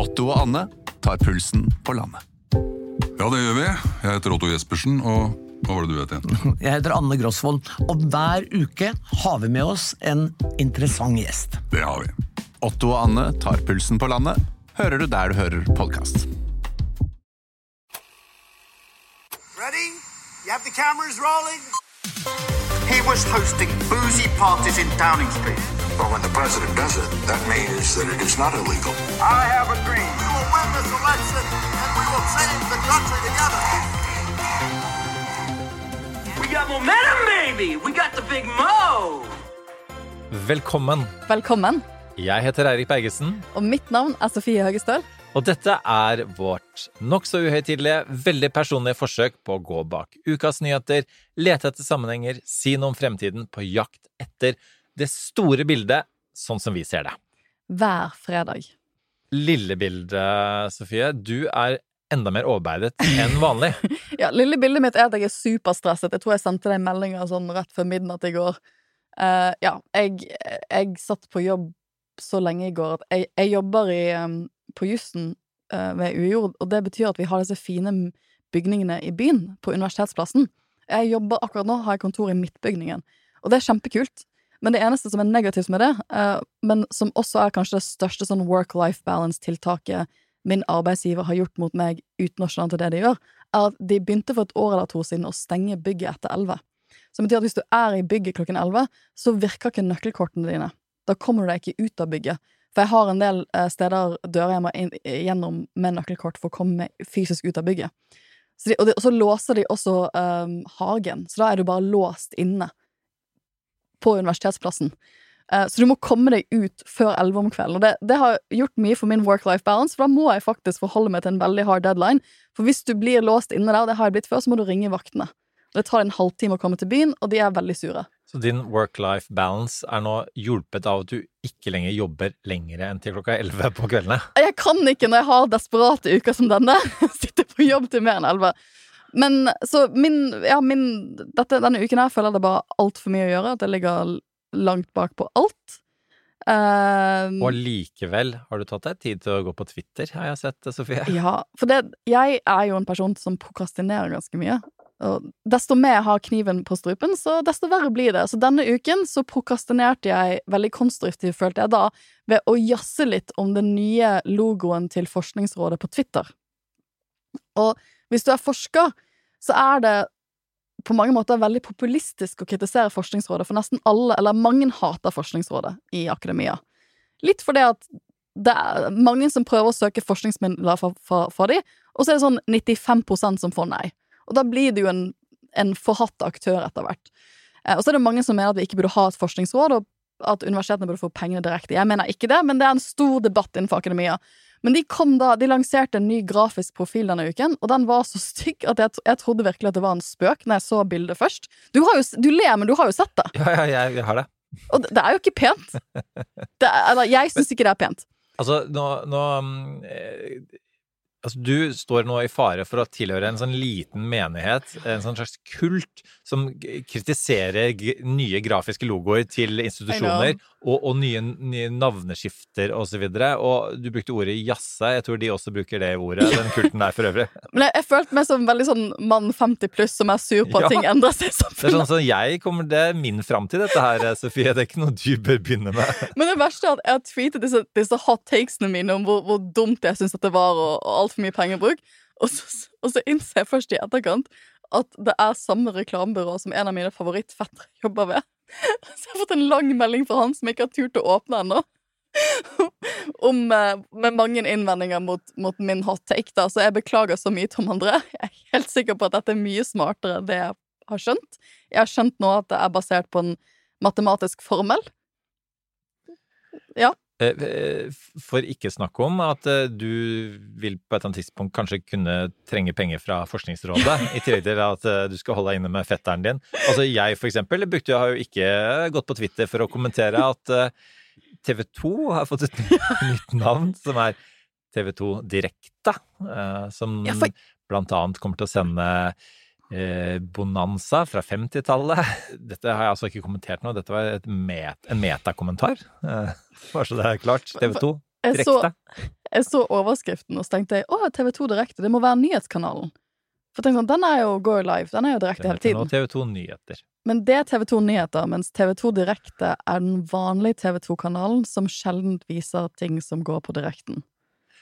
Otto og Anne tar pulsen på landet. Ja, det gjør vi. Jeg heter Otto Jespersen, og hva var det du het igjen? Jeg heter Anne Grosvold, og hver uke har vi med oss en interessant gjest. Det har vi. Otto og Anne tar pulsen på landet, hører du der du hører podkast. Ready? You have the cameras rolling? He was hosting boozy parties in Downing Street. But when the president does it, that means that it is not illegal. I have a dream. We will win this election and we will change the country together. We got momentum, baby! We got the big mo! Velkommen. Velkommen. Jeg heter Eirik Bergesen, Og mitt navn er Sofie Høgestøl. og dette er vårt nokså uhøytidelige, veldig personlige forsøk på å gå bak ukas nyheter, lete etter sammenhenger, si noe om fremtiden, på jakt etter det store bildet, sånn som vi ser det. Hver fredag. Lille bildet, Sofie, du er enda mer overarbeidet enn vanlig. Ja, Lille bildet mitt er at jeg er superstresset. Jeg tror jeg sendte deg meldinger sånn rett før midnatt i går. Uh, ja, jeg, jeg satt på jobb så lenge i går at jeg, jeg jobber i, um, på jussen uh, ved UiO, og det betyr at vi har disse fine bygningene i byen, på Universitetsplassen. Jeg jobber akkurat nå, har jeg kontor i Midtbygningen, og det er kjempekult. Men det eneste som er negativt med det, uh, men som også er kanskje det største sånn work-life balance-tiltaket min arbeidsgiver har gjort mot meg uten å skjønne til det de gjør, er at de begynte for et år eller to siden å stenge bygget etter elleve. Som betyr at hvis du er i bygget klokken elleve, så virker ikke nøkkelkortene dine. Da kommer du deg ikke ut av bygget. For jeg har en del eh, steder dører jeg må inn, gjennom med nøkkelkort for å komme fysisk ut av bygget. Så de, og, de, og så låser de også um, hagen, så da er du bare låst inne på Universitetsplassen. Eh, Så du må komme deg ut før elleve om kvelden. Og det, det har gjort mye for min work-life balance, for da må jeg faktisk forholde meg til en veldig hard deadline. For hvis du blir låst inne der, det har jeg blitt før, så må du ringe vaktene. Det tar en halvtime å komme til byen, og de er veldig sure. Så din work-life balance er nå hjulpet av at du ikke lenger jobber lengre enn til klokka 11 på kveldene. Jeg kan ikke når jeg har desperate uker som denne, sitte på jobb til mer enn elleve. Men så min, ja, min dette, Denne uken her føler jeg det bare altfor mye å gjøre. At jeg ligger langt bak på alt. Eh, Og likevel har du tatt deg tid til å gå på Twitter, har jeg sett, Sofie. Ja, for det, jeg er jo en person som prokrastinerer ganske mye. Og desto mer jeg har kniven på strupen, så desto verre blir det. Så denne uken så prokrastinerte jeg veldig konstruktivt, følte jeg da, ved å jazze litt om den nye logoen til Forskningsrådet på Twitter. Og hvis du er forsker, så er det på mange måter veldig populistisk å kritisere Forskningsrådet, for nesten alle, eller mange, hater Forskningsrådet i akademia. Litt fordi at det er mange som prøver å søke forskningsmidler fra, fra, fra de, og så er det sånn 95% som får nei. Og da blir det jo en, en forhatt aktør etter hvert. Eh, og så er det mange som mener at vi ikke burde ha et forskningsråd, og at universitetene burde få pengene direkte. Jeg mener ikke det, men det er en stor debatt innenfor akademia. Men de kom da, de lanserte en ny grafisk profil denne uken, og den var så stygg at jeg, jeg trodde virkelig at det var en spøk når jeg så bildet først. Du, har jo, du ler, men du har jo sett det. Ja, ja, jeg, jeg har det. Og det, det er jo ikke pent. Det er, eller, jeg syns ikke det er pent. Altså, nå, nå mm, eh, Altså, du står nå i fare for å tilhøre en sånn liten menighet, en sånn slags kult, som kritiserer nye grafiske logoer til institusjoner, og, og nye, nye navneskifter og så videre. Og du brukte ordet jazze, jeg tror de også bruker det ordet, den kulten der for øvrig. Men jeg, jeg følte meg som veldig sånn mann 50 pluss som er sur på at Ja. ting endrer seg i samfunnet. Det er sånn som jeg kommer, det er min framtid, dette her, Sofie. Det er ikke noe du bør begynne med. Men det verste er at jeg har tweetet disse, disse hot takesene mine om hvor, hvor dumt jeg syns dette var, og, og altfor mye pengebruk. Og så, og så innser jeg først i etterkant at det er samme reklamebyrå som en av mine favorittfettere jobber ved. Så jeg har fått en lang melding fra han som ikke har turt å åpne ennå. Om, eh, med mange innvendinger mot, mot min hot take, da. Så jeg beklager så mye, Tom André. Jeg er helt sikker på at dette er mye smartere enn det jeg har skjønt. Jeg har skjønt nå at det er basert på en matematisk formel. Ja. Eh, For ikke snakke om at eh, du vil på et eller annet tidspunkt kanskje kunne trenge penger fra Forskningsrådet, i tillegg til at eh, du skal holde deg inne med fetteren din. Altså jeg for eksempel brukte, har jo ikke gått på Twitter for å kommentere at TV 2 har fått et nytt navn, som er TV 2 Direkte, eh, som blant annet kommer til å sende Bonanza fra 50-tallet. Dette har jeg altså ikke kommentert nå, dette var et met, en metakommentar. Eh, bare så det er klart. TV 2 Jeg så, direkte. jeg så overskriften, og så tenkte jeg å, TV2 Direkte, det må være nyhetskanalen. For tenk sånn, Den er jo går live, den er jo direkte hele Nå tiden. TV2 Nyheter. Men det er TV2 Nyheter, mens TV2 Direkte er den vanlige TV2-kanalen som sjelden viser ting som går på direkten.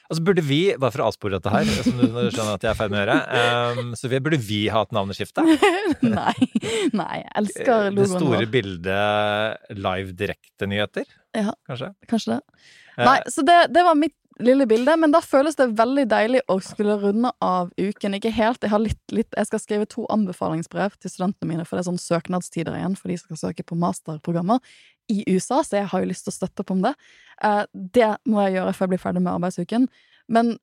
Altså burde vi, bare for å avspore dette her, som du skjønner at jeg er i ferd med å gjøre, um, så vi- burde vi ha et navneskifte? nei, nei, jeg elsker Eh, Det store vår. bildet live direkte-nyheter, Ja. kanskje? Kanskje det. Eh, Nei, så det, det var mitt lille bilde, men da føles det veldig deilig å skulle runde av uken. Ikke helt, jeg har litt, litt Jeg skal skrive to anbefalingsbrev til studentene mine, for det er sånn søknadstider igjen for de skal søke på masterprogrammer i USA, så jeg har jo lyst til å støtte opp om det. Eh, det må jeg gjøre før jeg blir ferdig med arbeidsuken. Men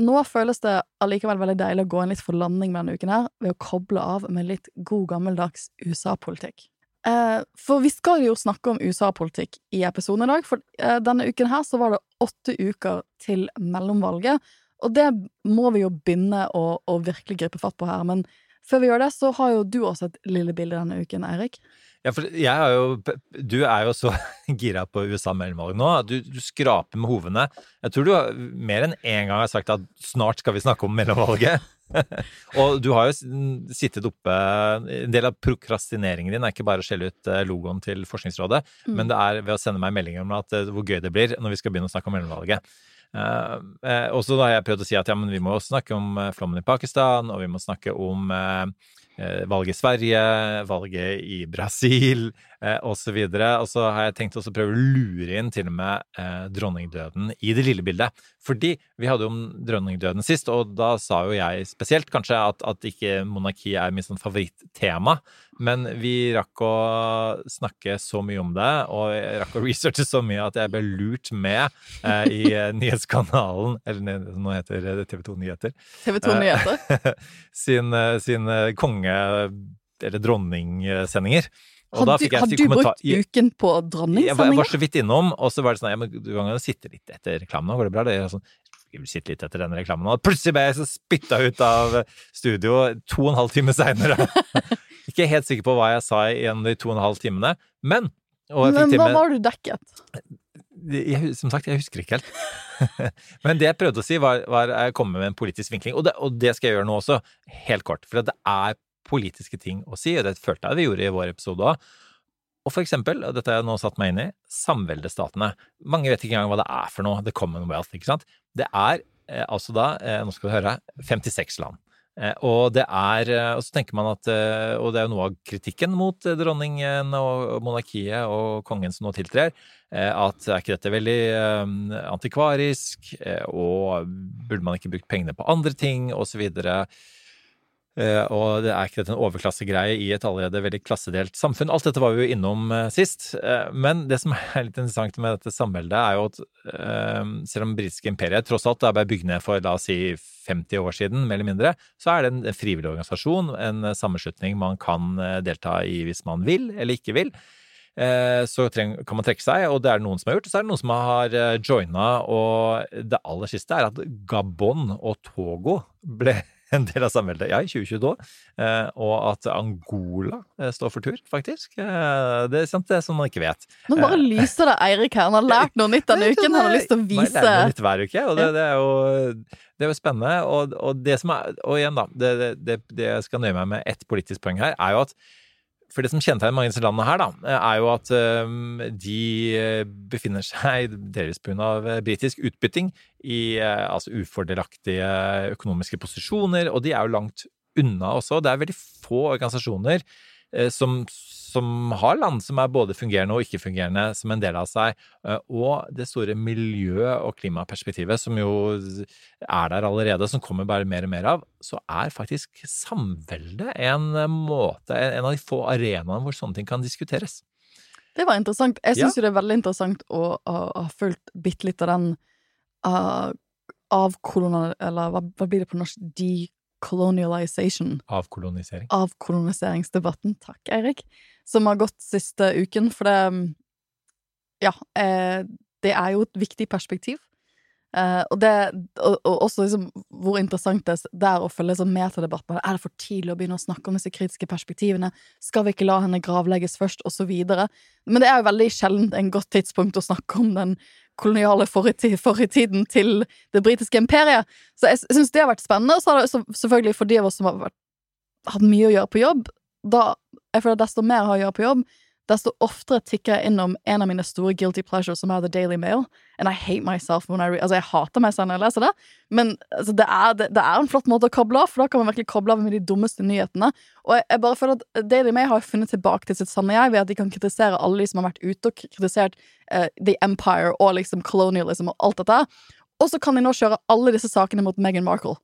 nå føles det allikevel veldig deilig å gå en litt for landing med denne uken her, ved å koble av med litt god gammeldags USA-politikk. Eh, for vi skal jo snakke om USA-politikk i episoden i dag, for eh, denne uken her så var det åtte uker til mellomvalget, og det må vi jo begynne å, å virkelig gripe fatt på her. Men før vi gjør det, så har jo du også et lille bilde denne uken, Eirik. Ja, for jeg har jo Du er jo så gira på USA mellomvalg nå. at Du, du skraper med hovene. Jeg tror du har, mer enn én gang har sagt at snart skal vi snakke om mellomvalget. og du har jo sittet oppe En del av prokrastineringen din er ikke bare å skjelle ut eh, logoen til Forskningsrådet, men det er ved å sende meg meldinger om at, eh, hvor gøy det blir når vi skal begynne å snakke om mellomvalget. Eh, eh, og så har jeg prøvd å si at ja, men vi må også snakke om eh, flommen i Pakistan, og vi må snakke om valget i Sverige, valget i Brasil eh, osv. Og så har jeg tenkt også å prøve å lure inn til og med eh, dronningdøden i det lille bildet. Fordi vi hadde jo om dronningdøden sist, og da sa jo jeg spesielt kanskje at, at ikke monarki er mitt sånn favorittema. Men vi rakk å snakke så mye om det, og jeg rakk å researche så mye at jeg ble lurt med eh, i eh, nyhetskanalen, eller nå heter det TV 2 Nyheter, TV 2 Nyheter. sin, eh, sin sin konge- eller dronningssendinger. Og da du, har du brukt uken på jeg jeg var så vidt innom, og så var det sånn ja, men Du kan jo sitte litt etter reklamen nå, går det bra? Det er sånn, jeg vil sitte litt etter den reklamen nå. Plutselig ble jeg så spytta ut av studio to og en halv time seinere. Ikke helt sikker på hva jeg sa igjen de to og en halv timene, men Men hva var du dekket? jeg, som sagt, jeg husker ikke helt. Men det jeg prøvde å si, var, var å komme med en politisk vinkling. Og det, og det skal jeg gjøre nå også, helt kort. For det er politiske ting å si, og det følte jeg vi gjorde i vår episode òg. Og for eksempel, og dette har jeg nå satt meg inn i, samveldestatene. Mange vet ikke engang hva det er for noe, the commonwealth, ikke sant. Det er eh, altså da, eh, nå skal du høre, 56 land. Eh, og det er eh, Og så tenker man at eh, Og det er jo noe av kritikken mot dronningen og monarkiet og kongen som nå tiltrer, eh, at er ikke dette veldig antikvarisk, og burde man ikke brukt pengene på andre ting, og så videre. Eh, og det er ikke dette en overklassegreie i et allerede veldig klassedelt samfunn. Alt dette var vi jo innom eh, sist. Eh, men det som er litt interessant med dette samveldet, er jo at selv om britiske imperiet tross alt ble bygd ned for la oss si 50 år siden, mer eller mindre, så er det en frivillig organisasjon, en sammenslutning man kan delta i hvis man vil eller ikke vil. Så kan man trekke seg, og det er det noen som har gjort. Så er det noen som har joina, og det aller siste er at Gabon og Togo ble en del av samveldet, ja, i 2022. Eh, og at Angola eh, står for tur, faktisk. Eh, det er sant, det er som man ikke vet. Nå bare lyser det Eirik her. Han har lært noe nytt denne uken. Han har lyst til å Man lærer vise noe nytt hver uke, og det, det, er, jo, det er jo spennende. Og, og det som er, og igjen, da, det, det, det jeg skal nøye meg med ett politisk poeng her, er jo at for det som kjennetegner mange av disse landene her, da, er jo at um, de befinner seg, delvis pga. britisk utbytting, i altså ufordelaktige økonomiske posisjoner, og de er jo langt unna også. Det er veldig få organisasjoner eh, som, som har land som er både fungerende og ikke-fungerende som en del av seg, eh, og det store miljø- og klimaperspektivet som jo er der allerede, som kommer bare mer og mer av, så er faktisk samveldet en måte, en av de få arenaene hvor sånne ting kan diskuteres. Det var interessant. Jeg syns Ja. jo det er veldig interessant å ha fulgt bitte litt av den uh, avkolonial... Eller hva, hva blir det på norsk? Decolonialization. Avkolonisering. Avkoloniseringsdebatten. Takk, Eirik. Som har gått siste uken, for det Ja, eh, det er jo et viktig perspektiv. Eh, og, det, og, og også liksom hvor interessant det det er å følge liksom med til debatten. Er det for tidlig å begynne å snakke om disse kritiske perspektivene? Skal vi ikke la henne gravlegges først? Og så videre. Men det er jo veldig sjelden en godt tidspunkt å snakke om den koloniale fortid, fortiden til det britiske imperiet. Så jeg syns det har vært spennende. Og så har det selvfølgelig for de av oss som har hatt mye å gjøre på jobb, da jeg føler at desto mer har å gjøre på jobb, desto oftere tikker jeg innom en av mine store guilty pleasures, som er The Daily Mail. And I hate myself when I read Altså, jeg hater meg selv når jeg leser det, men altså, det, er, det, det er en flott måte å koble av, for da kan man virkelig koble av med de dummeste nyhetene. Og jeg, jeg bare føler at Daily Mail har funnet tilbake til sitt sanne jeg ved at de kan kritisere alle de som har vært ute og kritisert uh, The Empire og liksom colonialism og alt dette. Og så kan de nå kjøre alle disse sakene mot Meghan Markle.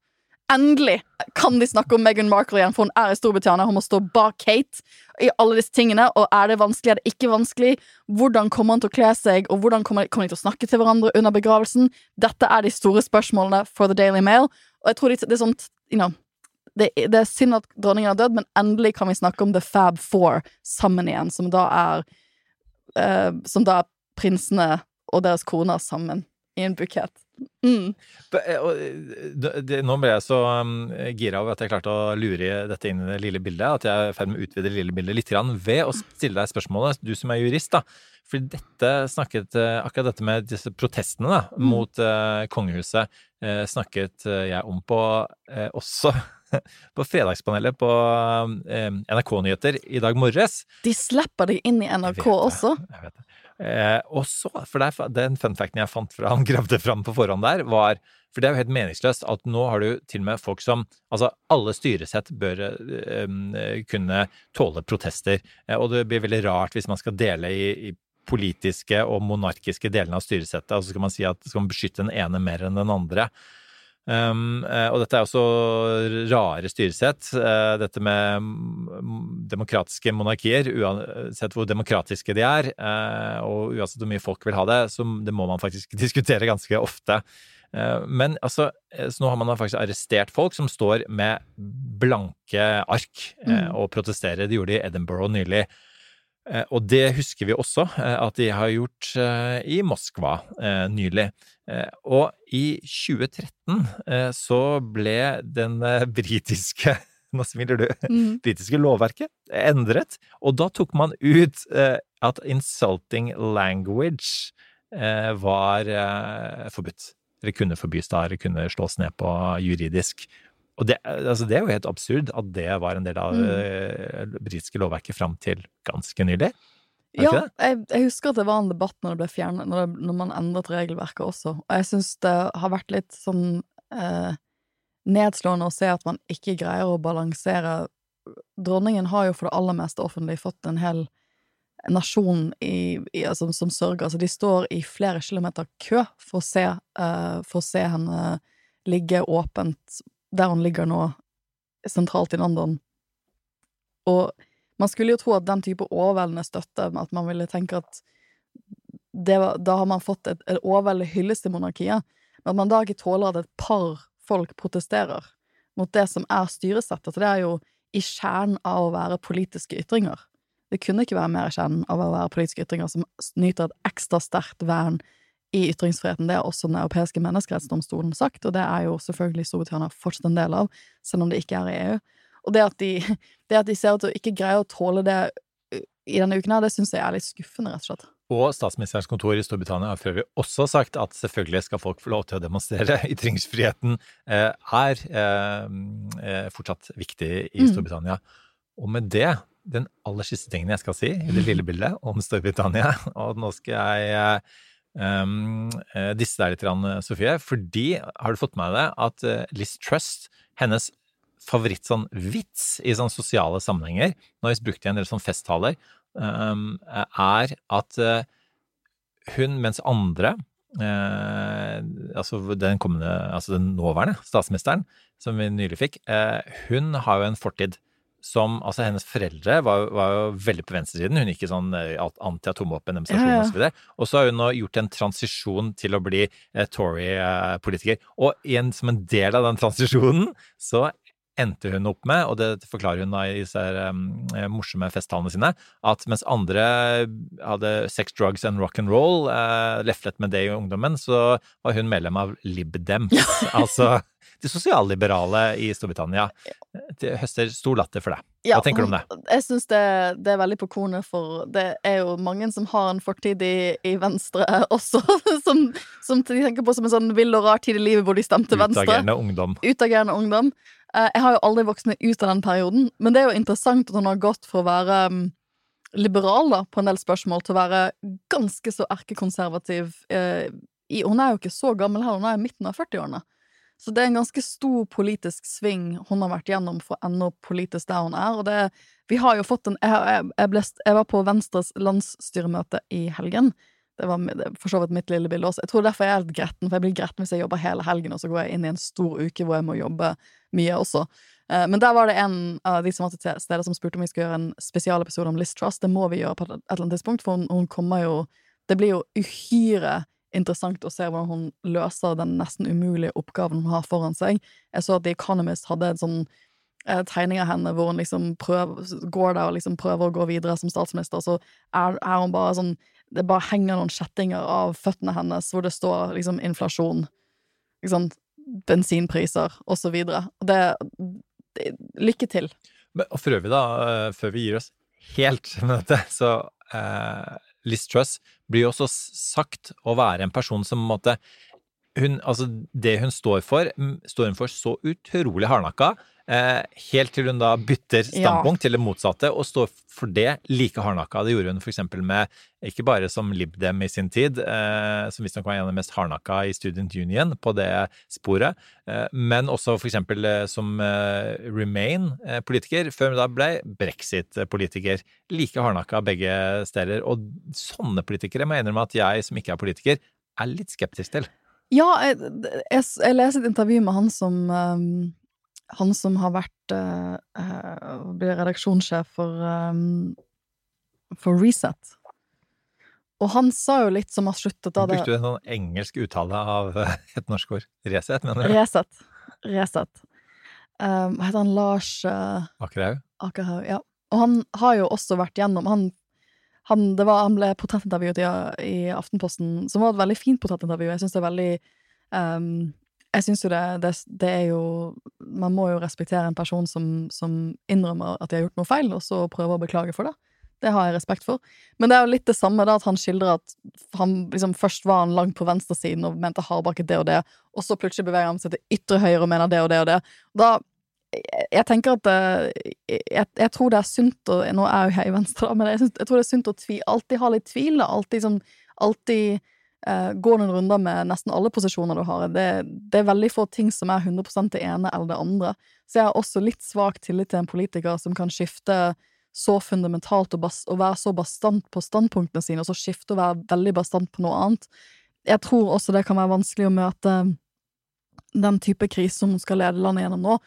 Endelig kan de snakke om Meghan Markle igjen, for hun er i Storbritannia. Hun må stå bak Kate i alle disse tingene. Og er det vanskelig, er det ikke vanskelig? Hvordan kommer han til å kle seg, og hvordan kommer, de til å snakke til hverandre under begravelsen? Dette er de store spørsmålene for The Daily Mail. Og jeg tror det, det er sånt you know, det, det er synd at dronningen er død, men endelig kan vi snakke om The Fab Four sammen igjen, som da er uh, Som da er prinsene og deres koner sammen i en bukett. Mm. Eh, eh, det, det, nå ble jeg så um, gira over at jeg klarte å lure dette inn i det lille bildet, at jeg er i ferd med å utvide det lille bildet litt grann, ved å stille deg spørsmålet, du som er jurist, da. For dette snakket, eh, akkurat dette med disse protestene da, mot eh, kongehuset, eh, snakket jeg om på også på fredagspanelet på NRK Nyheter i dag morges. De slipper deg inn i Jeg NRK det, også. Jeg vet det. Eh, og så, for det er, den fun facten jeg fant fra han gravde fram på forhånd der, var For det er jo helt meningsløst at nå har du til og med folk som Altså, alle styresett bør eh, eh, kunne tåle protester. Eh, og det blir veldig rart hvis man skal dele i, i politiske og monarkiske delene av styresettet, og så skal man si at skal man beskytte den ene mer enn den andre. Um, og dette er også rare styresett. Uh, dette med demokratiske monarkier, uansett hvor demokratiske de er, uh, og uansett hvor mye folk vil ha det, så det må man faktisk diskutere ganske ofte. Uh, men altså, så nå har man da faktisk arrestert folk som står med blanke ark Mm. og protesterer. Det gjorde de i Edinburgh nylig. Eh, Og det husker vi også eh, at de har gjort eh, i Moskva nylig. Og i 2013 eh, så ble den britiske Nå smiler du. Mm. Britiske lovverket endret, og da tok man ut at insulting language var forbudt. Eller kunne forbys da, eller kunne slås ned på juridisk. Og det, altså det er jo helt absurd at det var en del av Mm. eh, det britiske lovverket fram til ganske nylig. Ja, jeg, jeg husker at det var en debatt når det ble fjernet, når, det, når man endret regelverket også. Og jeg syns det har vært litt sånn eh, nedslående å se at man ikke greier å balansere Dronningen har jo for det aller meste offentlig fått en hel nasjon i, i, altså, som sørger. Altså, de står i flere kilometer kø for å se, eh, for å se henne ligge åpent der han ligger nå, sentralt i London. Og man skulle jo tro at den type overveldende støtte, at man ville tenke at var, da har man fått et, et overveldende hyllest til monarkiet, men at man da ikke tåler at et par folk protesterer mot det som er styresettet, for det er jo i kjernen av å være politiske ytringer. Det kunne ikke være mer i kjernen av å være politiske ytringer som nyter et ekstra sterkt vern i ytringsfriheten. Det har også Den europeiske menneskerettsdomstolen sagt, og det er jo selvfølgelig Storbritannia fortsatt en del av, selv om det ikke er i EU. Og det at de, det at de ser ut til å ikke greie å tåle det i denne uken her, det syns jeg er litt skuffende, rett og slett. Og statsministerens kontor i Storbritannia har for øvrig også sagt at selvfølgelig skal folk få lov til å demonstrere. Ytringsfriheten eh, er eh, fortsatt viktig i Mm. Storbritannia. Og med det, den aller siste tingen jeg skal si i det lille bildet om Storbritannia, og nå skal jeg eh, um, eh, disse deg litt, grann, Sofie, fordi har du fått med deg at eh, Liz Trust, hennes favoritt sånn i sånne sosiale sammenhenger, nå har vi brukt i en del sånn festtaler, um, er at uh, hun, mens andre eh, altså den kommende, altså den nåværende statsministeren, som vi nylig fikk, eh, hun har jo en fortid som Altså, hennes foreldre var, var jo veldig på venstresiden. Hun gikk i sånn eh, anti-atomvåpen-demonstrasjon Ja, ja. og så. Og så har hun nå gjort en transisjon til å bli eh, Tory-politiker. Og igjen, som en del av den transisjonen, så endte hun opp med, og det forklarer hun da i disse um, morsomme festtalene sine, at mens andre hadde sex, drugs and rock and roll, uh, leflet med det i ungdommen, så var hun medlem av Libdems, altså de sosialliberale i Storbritannia. De høster stor latter for det. Hva tenker du om det? Jeg syns det, det, er veldig på kornet, for det er jo mange som har en fortid i, i Venstre også, som, som, de tenker på som en sånn vill og rar tid i livet hvor de stemte Venstre. Utagerende ungdom. Utagerende ungdom. Eh, jeg har jo aldri vokst meg ut av den perioden, men det er jo interessant at hun har gått for å være um, liberal da, på en del spørsmål, til å være ganske så erkekonservativ. Eh, hun er jo ikke så gammel her, hun er i midten av 40-årene. Så det er en ganske stor politisk sving hun har vært gjennom for ennå politisk der hun er. Og det, vi har jo fått en jeg, jeg, ble, jeg, var på Venstres landsstyremøte i helgen. Det var for så vidt mitt lille bilde også. Jeg tror derfor jeg er litt gretten, for jeg blir gretten hvis jeg jobber hele helgen, og så går jeg inn i en stor uke hvor jeg må jobbe mye også. Eh, men der var det en av de som var til stede, som spurte om vi skulle gjøre en spesialepisode om Liz Truss. Det må vi gjøre på et eller annet tidspunkt, for hun, hun kommer jo Det blir jo uhyre interessant å se hvordan hun løser den nesten umulige oppgaven hun har foran seg. Jeg så at The Economist hadde en sånn eh, tegning av henne hvor hun liksom prøver, går der og liksom prøver å gå videre som statsminister, så er, er hun bare sånn Det bare henger noen kjettinger av føttene hennes hvor det står liksom inflasjon, liksom bensinpriser videre. Det, det Lykke til. Men, og for øvrig, da, eh, før vi gir oss helt med dette, så eh, Liz Truss blir jo også sagt å være en person som måtte hun, altså det hun står for, står hun for så utrolig hardnakka, helt til hun da bytter standpunkt ja. til det motsatte, og står for det like hardnakka. Det gjorde hun eksempel med, ikke bare som LibDem i sin tid, eh, som visstnok var en av de mest hardnakka i Student Union på det sporet, eh, men også eksempel eh, som eh, Remain-politiker, før hun da ble brexit-politiker. Like hardnakka begge steder. Og sånne politikere må jeg innrømme at jeg som ikke er politiker, er litt skeptisk til. Ja, jeg, jeg, jeg leser et intervju med han som um, Han som har vært uh, uh, blir redaksjonssjef for, um, for Reset. Og han sa jo litt som har sluttet da det Brukte du en sånn engelsk uttale av et norsk ord? Reset, mener du? Reset. Reset. Um, heter han? Lars uh, Akerhaug? Akerhaug, ja. Og han har jo også vært gjennom Han han, var, han, ble portrettintervjuet i, i, Aftenposten, som var et veldig fint portrettintervju. Jeg syns det er veldig um, Jeg syns jo det, det, det, er jo Man må jo respektere en person som, som, innrømmer at de har gjort noe feil, og så prøver å beklage for det. Det har jeg respekt for. Men det er jo litt det samme da, at han skildrer at han liksom først var han langt på venstresiden og mente hardbakket det og det, og så plutselig beveger han seg til ytre høyre og mener det og det og det. Da jeg tenker at eh, jeg, jeg, tror det er sunt å Nå er jo jeg i Venstre, da, men jeg, synes, jeg, tror det er sunt å tvi, alltid ha litt tvil. Alltid, sånn, alltid gå noen runder med nesten alle posisjoner du har. Det, det, er veldig få ting som er 100 det ene eller det andre. Så jeg har også litt svak tillit til en politiker som kan skifte så fundamentalt og, bas, og være så bastant på standpunktene sine, og så skifte og være veldig bastant på noe annet. Jeg tror også det kan være vanskelig å møte den type krise som skal lede landet gjennom nå,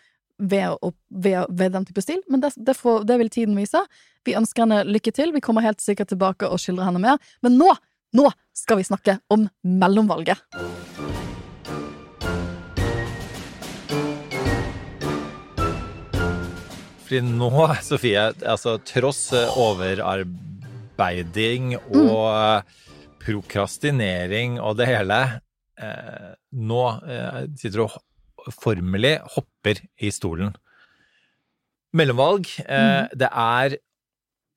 ved, ved, ved, den type stil, men det, det, får, det, vil tiden vise. Vi ønsker henne lykke til. Vi kommer helt sikkert tilbake og skildrer henne mer. Men nå, nå skal vi snakke om mellomvalget. Fordi nå, Sofie, altså tross overarbeiding og mm. prokrastinering og det hele eh, Nå eh, sitter du og formelig hopper i stolen. Mellomvalg. Eh, mm. Det er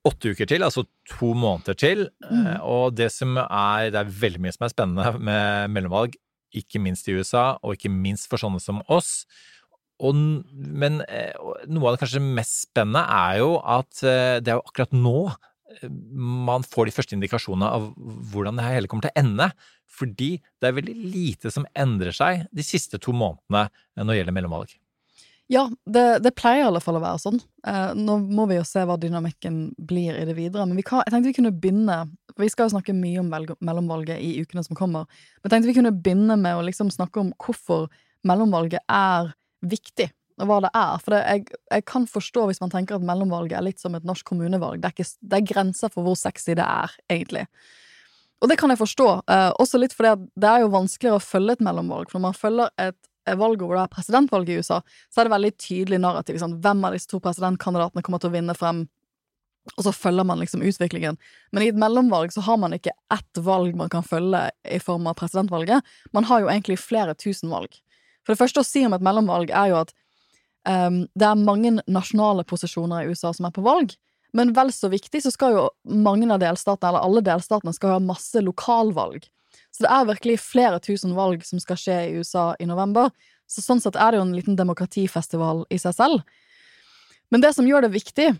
åtte uker til, altså to måneder til. Mm. Eh, og det som er Det er veldig mye som er spennende med mellomvalg, ikke minst i USA, og ikke minst for sånne som oss. Og, men eh, noe av det kanskje mest spennende er jo at eh, det er jo akkurat nå man får de første indikasjonene av hvordan det hele kommer til å ende. Fordi det er veldig lite som endrer seg de siste to månedene når det gjelder mellomvalg. Ja, det, det, pleier i alle fall å være sånn. Eh, nå må vi jo se hva dynamikken blir i det videre. Men kan, jeg tenkte vi kunne begynne for Vi skal jo snakke mye om mellomvalget i ukene som kommer. Men jeg tenkte vi kunne begynne med å liksom snakke om hvorfor mellomvalget er viktig. Og hva det er. For det, jeg, jeg, kan forstå hvis man tenker at mellomvalget er litt som et norsk kommunevalg. Det er, ikke, det er grenser for hvor sexy det er, egentlig. Og det kan jeg forstå, eh, også litt fordi det er jo vanskeligere å følge et mellomvalg. For når man følger et, valget hvor det er presidentvalget i USA, så er det veldig tydelig narrativ. Ikke? Hvem av disse to presidentkandidatene kommer til å vinne frem? Og så følger man liksom utviklingen. Men i et mellomvalg så har man ikke ett valg man kan følge i form av presidentvalget. Man har jo egentlig flere tusen valg. For det første å si om et mellomvalg er jo at um, det er mange nasjonale posisjoner i USA som er på valg. Men vel så viktig så skal jo mange av delstatene, eller alle delstatene, skal ha masse lokalvalg. Så det er virkelig flere tusen valg som skal skje i USA i november. Så sånn sett er det jo en liten demokratifestival i seg selv. Men det som gjør det viktig,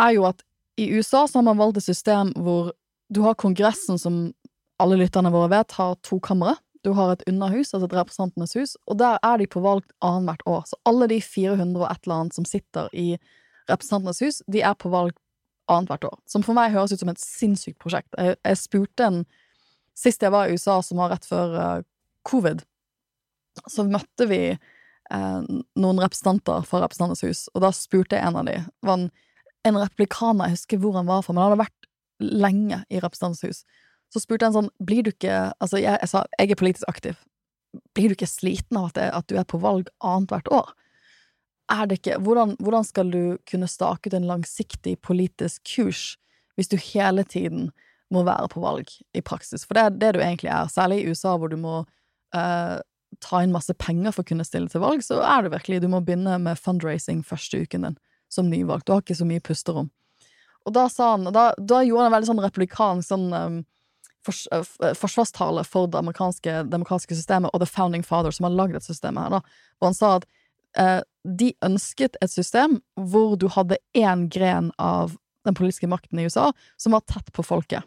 er jo at i USA så har man valgt et system hvor du har Kongressen, som alle lytterne våre vet, har to kamre. Du har et underhus, altså et representantenes hus, og der er de på valg annethvert år. Så alle de 400 og et eller annet som sitter i Representantenes hus, de er på valg annethvert år. Som for meg høres ut som et sinnssykt prosjekt. Jeg, jeg spurte en Sist jeg var i USA, som var rett før uh, covid, så møtte vi uh, noen representanter fra Representantenes hus, og da spurte jeg en av dem, var en, en republikaner, jeg husker hvor han var fra, men han hadde vært lenge i Representantenes hus. Så spurte jeg en sånn, blir du ikke Altså, jeg, jeg sa jeg er politisk aktiv. Blir du ikke sliten av at, det, at du er på valg annethvert år? er det ikke hvordan, hvordan, skal du kunne stake ut en langsiktig politisk kurs hvis du hele tiden må være på valg i praksis? For det er det du egentlig er. Særlig i USA, hvor du må uh, ta inn masse penger for å kunne stille til valg, så er det virkelig Du må begynne med fundraising første uken din som nyvalgt. Du har ikke så mye pusterom. Og da sa han Da, da gjorde han en veldig sånn republikansk sånn um, fors, uh, forsvarstale for det amerikanske demokratiske systemet og The Founding Father, som har lagd dette systemet her, da. Og han sa at uh, de ønsket et system hvor du hadde én gren av den politiske makten i USA som var tett på folket.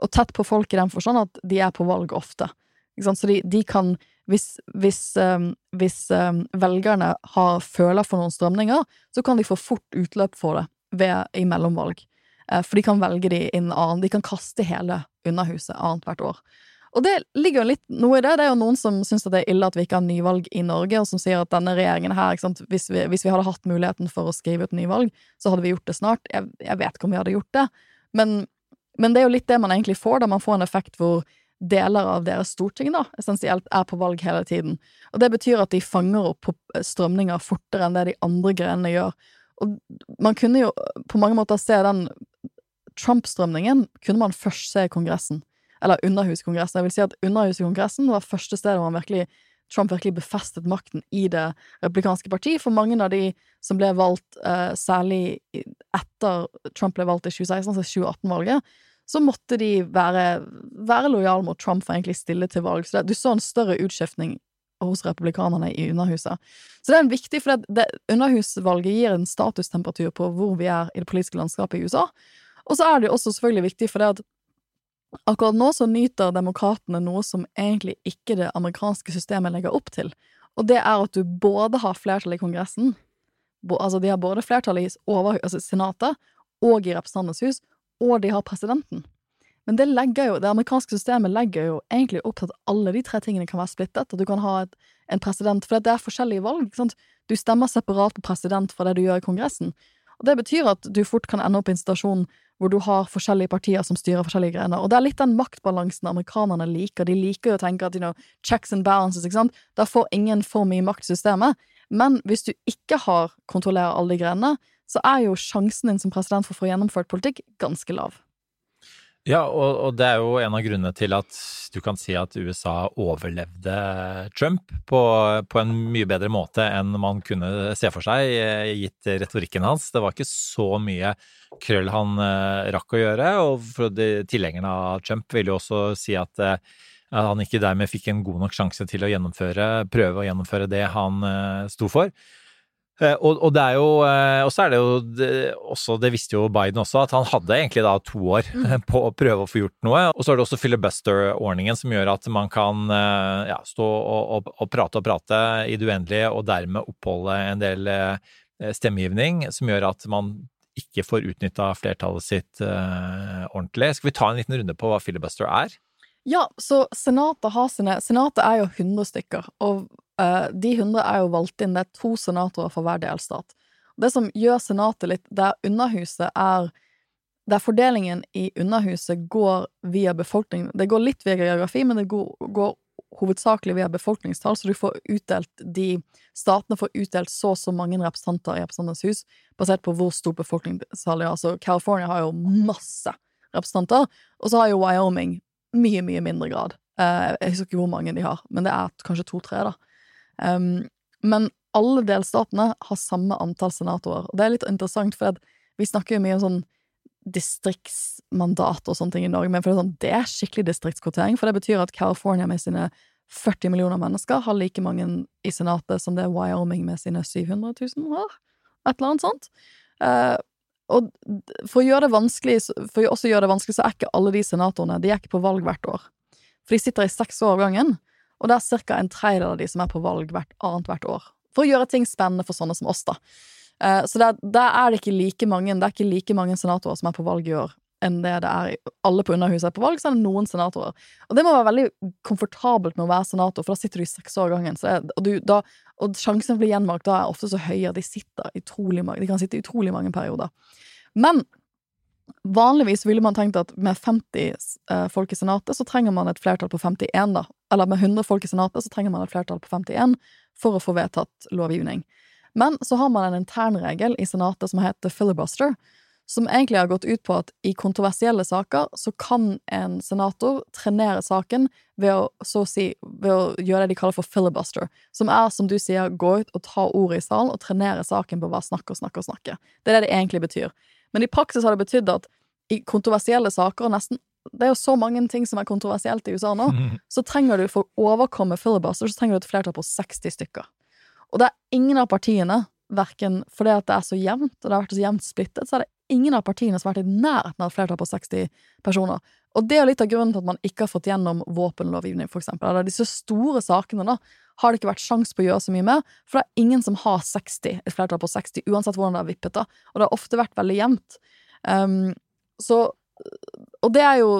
Og tett på folk i den forstand at de er på valg ofte. Så de, de kan Hvis, hvis, um, hvis um, velgerne har føler for noen strømninger, så kan de få fort utløp for det ved, i mellomvalg. Uh, for de kan velge de inn annen. De kan kaste hele Underhuset annethvert år. Og det ligger jo litt noe i det. Det er jo noen som syns det er ille at vi ikke har nyvalg i Norge, og som sier at denne regjeringen her, hvis vi, hvis, vi, hadde hatt muligheten for å skrive ut nyvalg, så hadde vi gjort det snart. Jeg, jeg vet ikke om vi hadde gjort det, men, men, det er jo litt det man egentlig får, da man får en effekt hvor deler av deres storting da, essensielt er på valg hele tiden. Og det betyr at de fanger opp strømninger fortere enn det de andre grenene gjør. Og man kunne jo på mange måter se den Trump-strømningen kunne man først se i Kongressen eller Underhuskongressen. Jeg vil si at Underhuskongressen var første stedet hvor virkelig, Trump virkelig befestet makten i det republikanske parti. For mange av de som ble valgt, uh, særlig etter Trump ble valgt i 2016, altså 2018-valget, så måtte de være, være lojale mot Trump for egentlig stille til valg. Så det, du så en større utskiftning hos republikanerne i Underhuset. Så det er en viktig, for det, det, Underhusvalget gir en statustemperatur på hvor vi er i det politiske landskapet i USA. Og så er det også selvfølgelig viktig for det at Akkurat nå så nyter demokratene noe som egentlig ikke det amerikanske systemet legger opp til, og det er at du både har flertall i Kongressen, altså de har både flertall i over, altså Senatet og i Representantenes hus, og de har presidenten. Men det jo, det amerikanske systemet legger jo egentlig opp til at alle de tre tingene kan være splittet, at du kan ha et, en president, for det er forskjellige valg. sant? Du stemmer separat på president fra det du gjør i Kongressen. Og Det betyr at du fort kan ende opp i en situasjon hvor du har forskjellige partier som styrer forskjellige grener. Og det er litt den maktbalansen amerikanerne liker. De liker jo å tenke at you know, checks and balances, ikke sant. Da får ingen for mye makt i systemet. Men hvis du ikke har kontrollerer alle de grenene, så er jo sjansen din som president for å få gjennomført politikk ganske lav. Ja, og, og, det er jo en av grunnene til at du kan si at USA overlevde Trump på, på, en mye bedre måte enn man kunne se for seg, eh, gitt retorikken hans. Det var ikke så mye krøll han uh, rakk å gjøre, og de, tilhengerne av Trump vil jo også si at uh, han ikke dermed fikk en god nok sjanse til å gjennomføre, prøve å gjennomføre det han sto for. Eh, og, og, det er jo eh, Og så er det jo det, også, det visste jo Biden også, at han hadde egentlig da to år mm. på å prøve å få gjort noe. Og så er det også filibuster-ordningen som gjør at man kan eh, ja, stå og, og, og, prate og prate i det uendelige, og dermed oppholde en del stemmegivning som gjør at man ikke får utnytta flertallet sitt uh, ordentlig. Skal vi ta en liten runde på hva filibuster er? Ja, så Senatet har sine Senatet er jo 100 stykker, og Uh, de 100 er jo valgt inn, det er to senatorer for hver delstat. Det som gjør Senatet litt Der Underhuset er Der fordelingen i Underhuset går via befolkningen Det går litt via geografi, men det går, går hovedsakelig via befolkningstall, så du får utdelt de Statene får utdelt så og så mange representanter i Representantenes hus, basert på hvor stor befolkningstall de har. Så California har jo masse representanter, og så har jo Wyoming mye, mye mindre grad. Uh, jeg husker ikke hvor mange de har, men det er kanskje to-tre, da. Um, men alle delstatene har samme antall senatorer, og det er litt interessant, for vi snakker jo mye om sånn distriktsmandat og sånne ting i Norge, men det, er sånn, det er skikkelig distriktskvotering, for det betyr at California med sine 40 millioner mennesker har like mange i senatet som det er Wyoming med sine 700 000 har. Et eller annet sånt. Uh, og for å gjøre det vanskelig, for å også gjøre det vanskelig, så er ikke alle de senatorene de er ikke på valg hvert år. For de sitter i seks år av gangen, og det er ca. en tredjedel av de som er på valg hvert annet hvert år. For å gjøre ting spennende for sånne som oss, da. Uh, så der, der, er det ikke like mange Det er ikke like mange senatorer som er på valg i år, enn det det er Alle på Underhuset er på valg, så er det noen senatorer. Og det må være veldig komfortabelt med å være senator, for da sitter du i seks år gangen. Er, og, du, da, og, sjansen for å bli gjenvalgt da er ofte så høy at de sitter utrolig mange, de kan sitte i utrolig mange perioder. Men vanligvis ville man tenkt at med 50 eh, folk i Senatet, så trenger man et flertall på 51, da. Eller med 100 folk i Senatet, så trenger man et flertall på 51 for å få vedtatt lovgivning. Men så har man en internregel i Senatet som heter filibuster, som egentlig har gått ut på at i kontroversielle saker så kan en senator trenere saken ved å, så å si, ved å gjøre det de kaller for filibuster, som er, som du sier, gå ut og ta ordet i salen og trenere saken på hva bare snakke og snakke og snakke. Det er det det egentlig betyr. Men i praksis har det betydd at i kontroversielle saker, og nesten det er jo så mange ting som er kontroversielt i USA nå, så trenger du for å overkomme filibuster, så trenger du et flertall på 60 stykker. Og det er ingen av partiene, verken fordi at det er så jevnt, og det har vært så jevnt splittet, så er det ingen av partiene som har vært i nærheten av et flertall på 60 personer. Og det er litt av grunnen til at man ikke har fått gjennom våpenlovgivning, for eksempel. Eller disse store sakene, da, har det ikke vært sjans på å gjøre så mye med, for det er ingen som har 60, et flertall på 60, uansett hvordan det har vippet, da. Og det har ofte vært veldig jevnt. Um, så Og det er jo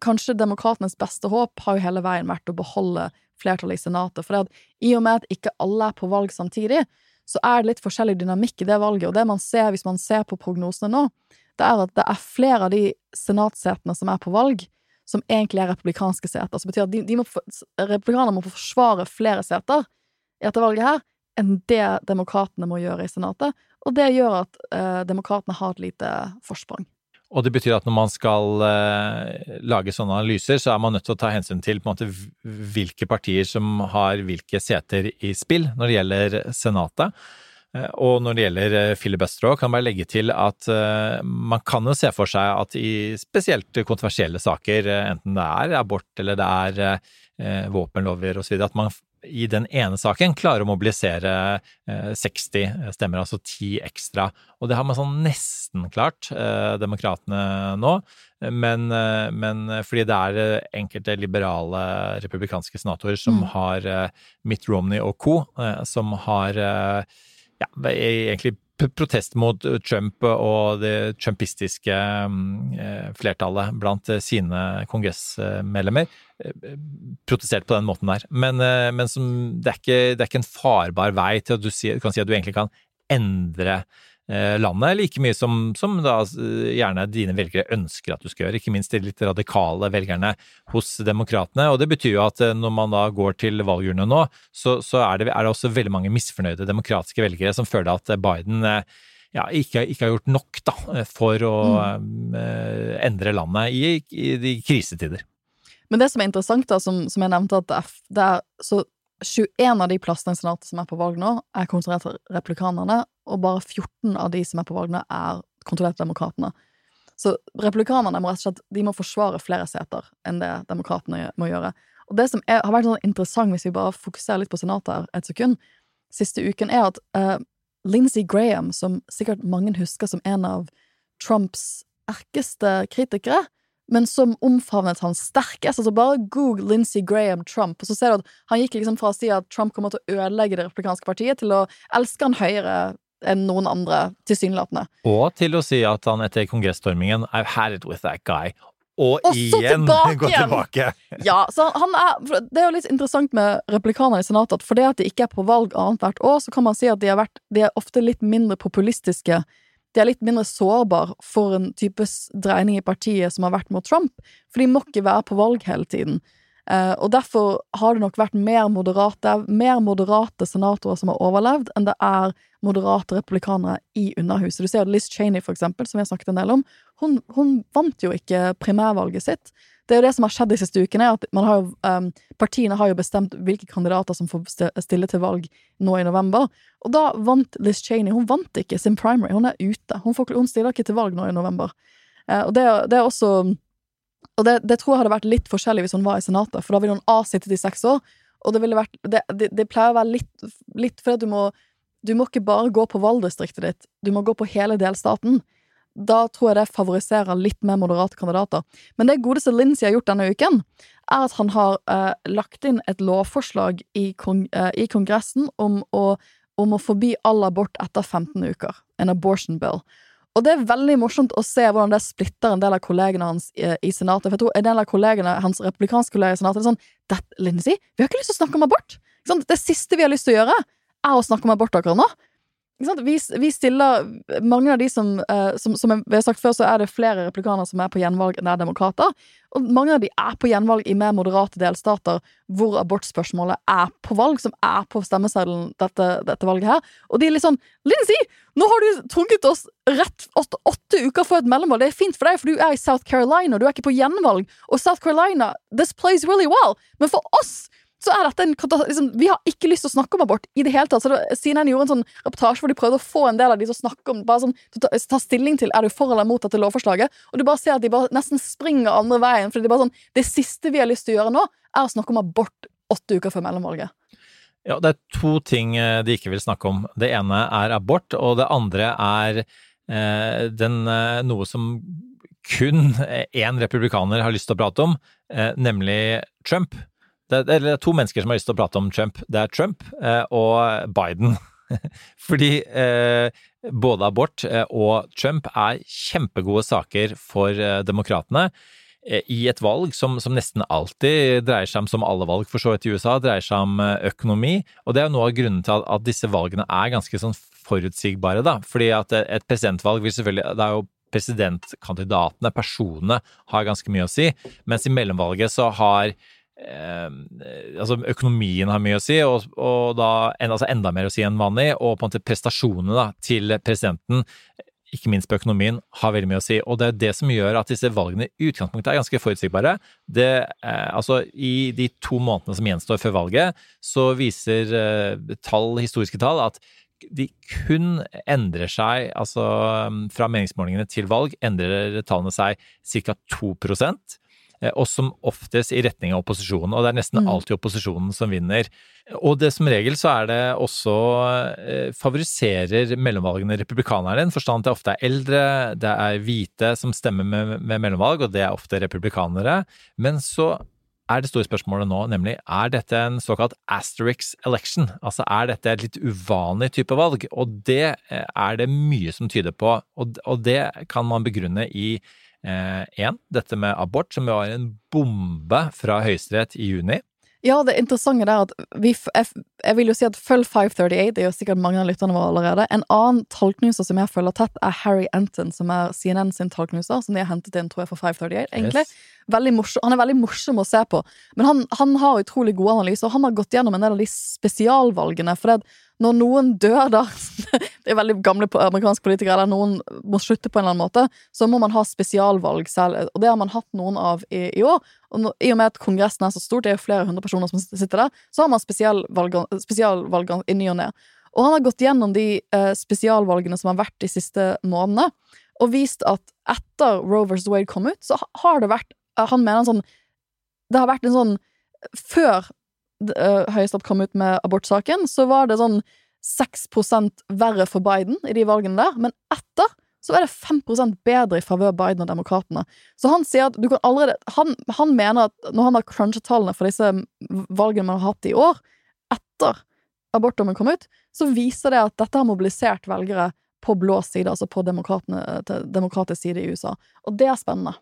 kanskje demokratenes beste håp har jo hele veien vært å beholde flertallet i Senatet. For i og med at ikke alle er på valg samtidig, så er det litt forskjellig dynamikk i det valget. Og det man ser hvis man ser på prognosene nå, det er at det er flere av de senatsetene som er på valg, som egentlig er republikanske seter. Som betyr at de må, republikanerne må forsvare flere seter i dette valget her enn det demokratene må gjøre i Senatet. Og det gjør at eh, demokratene har et lite forsprang. Og det betyr at når man skal uh, lage sånne analyser, så er man nødt til å ta hensyn til på en måte hvilke partier som har hvilke seter i spill når det gjelder Senatet. Uh, og når det gjelder uh, filibuster òg, kan man bare legge til at man kan jo se for seg at i spesielt kontroversielle saker, enten det er abort eller det er våpenlover osv., at man i den ene saken klarer å mobilisere 60 eh, stemmer, altså 10 ekstra. Og det har man sånn nesten klart, eh, demokratene nå. Men, eh, men, fordi det er enkelte liberale republikanske senatorer som mm. har Mitt Romney og co., som har ja, egentlig protest mot Trump og det trumpistiske flertallet blant sine kongressmedlemmer protestert på den måten der. Men, eh, men som, det, er ikke, det, er ikke, en farbar vei til at du kan si at du egentlig kan endre eh, landet like mye som, som da gjerne dine velgere ønsker at du skal gjøre, ikke minst de litt radikale velgerne hos demokratene. Og det betyr jo at eh, når man da går til valgurnene nå, så, så er, det, er, det, også veldig mange misfornøyde demokratiske velgere som føler at Biden ja, ikke, ikke, har gjort nok da, for å mm. endre landet i, i de krisetider. Men det som er interessant, da, som, som jeg nevnte, at det er, det er så 21 av de plassene i Senatet som er på valg nå, er kontrollert av replikanerne, og bare 14 av de som er på valg nå, er kontrollert av demokratene. Så republikanerne må rett og slett de må forsvare flere seter enn det demokratene må gjøre. Og det som er, har vært sånn interessant, hvis vi bare fokuserer litt på Senatet her et sekund, siste uken, er at uh, Lindsey Graham, som sikkert mange husker som en av Trumps erkeste kritikere, men som omfavnet han sterkest. Altså Bare google Lindsey Graham Trump, og så ser du at han gikk liksom fra å si at Trump kommer til å ødelegge det republikanske partiet, til å elske han høyere enn noen andre, tilsynelatende. Og til å si at han etter kongressstormingen I've had it with that guy. Og, og igjen gå tilbake! ja, så han er, Det er jo litt interessant med replikanerne i Senatet at fordi at de ikke er på valg annethvert år, så kan man si at de, vært, de er ofte litt mindre populistiske de er litt mindre sårbar for en type dreining i partiet som har vært mot Trump, for de må ikke være på valg hele tiden. Eh, og derfor har det nok vært mer moderate, mer moderate senatorer som har overlevd, enn det er moderate republikanere i Underhuset. Du ser Liz Cheney, for eksempel, som vi har snakket en del om, hun, hun vant jo ikke primærvalget sitt. Det er jo det som har skjedd de siste ukene, at har jo, um, partiene har jo bestemt hvilke kandidater som får stille til valg nå i november. Og da vant Liz Cheney. Hun vant ikke sin primary, hun er ute. Hun, får, hun stiller ikke til valg nå i november. Uh, og det, det er også Og det, det tror jeg hadde vært litt forskjellig hvis hun var i Senatet, for da ville hun A sittet i seks år, og det vært det, det pleier å være litt, litt fordi du må Du må ikke bare gå på valgdistriktet ditt, du må gå på hele delstaten. Da tror jeg det favoriserer litt mer moderate kandidater. Men det godeste Lindsay har gjort denne uken, er at han har eh, lagt inn et lovforslag i, kong, eh, i Kongressen om å, om å forby all abort etter 15 uker. En abortion bill. Og det er veldig morsomt å se hvordan det splitter en del av kollegene hans i, i Senatet. For jeg tror en del av kollegene, hans republikanske kolleger i Senatet er sånn Lindsay, vi har ikke lyst til å snakke om abort! Det siste vi har lyst til å gjøre, er å snakke om abort akkurat nå. Vi, vi stiller Mange av de som, eh, som Som vi har sagt før, så er det flere replikanere som er på gjenvalg enn det er demokrater. Og mange av de er på gjenvalg i mer moderate delstater hvor abortspørsmålet er på valg, som er på stemmeseddelen dette, dette valget her. Og de er litt sånn Lindsay, nå har du trunket oss rett åtte uker før et mellomvalg. Det er fint for deg, for du er i South Carolina, du er ikke på gjenvalg. Og South Carolina, this plays really well. Men for oss så er dette en liksom, Vi har ikke lyst til å snakke om abort i det hele tatt. Så det, CNN gjorde en sånn reportasje hvor de prøvde å få en del av de som snakker snakke om bare sånn, ta, ta stilling til er du for eller mot dette lovforslaget. Og du bare ser at de bare nesten springer andre veien. Fordi er bare sånn, Det siste vi har lyst til å gjøre nå, er å snakke om abort åtte uker før mellomvalget. Ja, det er to ting eh, de ikke vil snakke om. Det ene er abort, og det andre er eh, den, eh, noe som kun én republikaner har lyst til å prate om, eh, nemlig Trump. Det, det er to mennesker som har lyst til å prate om Trump. Det er Trump eh, og Biden. Fordi eh, både abort eh, og Trump er kjempegode saker for eh, demokratene eh, i et valg som, som nesten alltid dreier seg om, som alle valg for så vidt i USA, dreier seg om eh, økonomi. Og det er jo noe av grunnen til at, disse valgene er ganske sånn forutsigbare, da. Fordi at et presidentvalg vil selvfølgelig Det er jo presidentkandidatene, personene, har ganske mye å si, mens i mellomvalget så har Eh, altså Økonomien har mye å si, og, og da altså enda mer å si enn vanlig. Og på en måte prestasjonene da, til presidenten, ikke minst på økonomien, har veldig mye å si. Og det er det som gjør at disse valgene i utgangspunktet er ganske forutsigbare. Det, eh, altså I de to månedene som gjenstår før valget, så viser eh, tall, historiske tall at de kun endrer seg, altså fra meningsmålingene til valg, endrer tallene seg ca. 2 eh, og som oftest i retning av opposisjonen. Og det er nesten Mm. alltid opposisjonen som vinner. Og det som regel så er det også eh, favoriserer mellomvalgene republikanerne, i den forstand at det ofte er eldre, det er hvite som stemmer med, med mellomvalg, og det er ofte republikanere. Men så er det store spørsmålet nå, nemlig er dette en såkalt asterix election? Altså er dette et litt uvanlig type valg? Og det eh, er det mye som tyder på, og det kan man begrunne i én, eh, dette med abort, som var en bombe fra Høyesterett i juni. Ja, det interessante er at vi, jeg, jeg vil jo si at følg 538, det er jo sikkert mange av lytterne våre allerede. En annen tallknuser som jeg følger tett, er Harry Enton, som er CNN sin tallknuser, som de har hentet inn, tror jeg, for 538, egentlig. Yes. Morsom, han er veldig morsom å se på, men han, han har utrolig gode analyser, og han har gått gjennom en del av de spesialvalgene, for det, at når noen dør da, det er veldig gamle amerikanske politikere, eller noen må slutte på en eller annen måte, så må man ha spesialvalg selv, og det har man hatt noen av i, i år, og nå, i og med at kongressen er så stort, det er jo flere hundre personer som sitter der, så har man spesialvalg, spesialvalg i ny og ne. Og han har gått gjennom de eh, spesialvalgene som har vært de siste månedene, og vist at etter Roe vs. Wade kom ut, så har det vært eh, Han mener en sånn Det har vært en sånn Før Høyesterett kom ut med abortsaken, så var det sånn 6% verre for Biden i de valgene der, men etter så er det 5% bedre i favør Biden og demokratene. Så han sier at du kan allerede Han, han mener at når han har crunchet tallene for disse valgene man har hatt i år, etter abortdommen kom ut, så viser det at dette har mobilisert velgere på blå side, altså på demokratisk side i USA. Og det er spennende.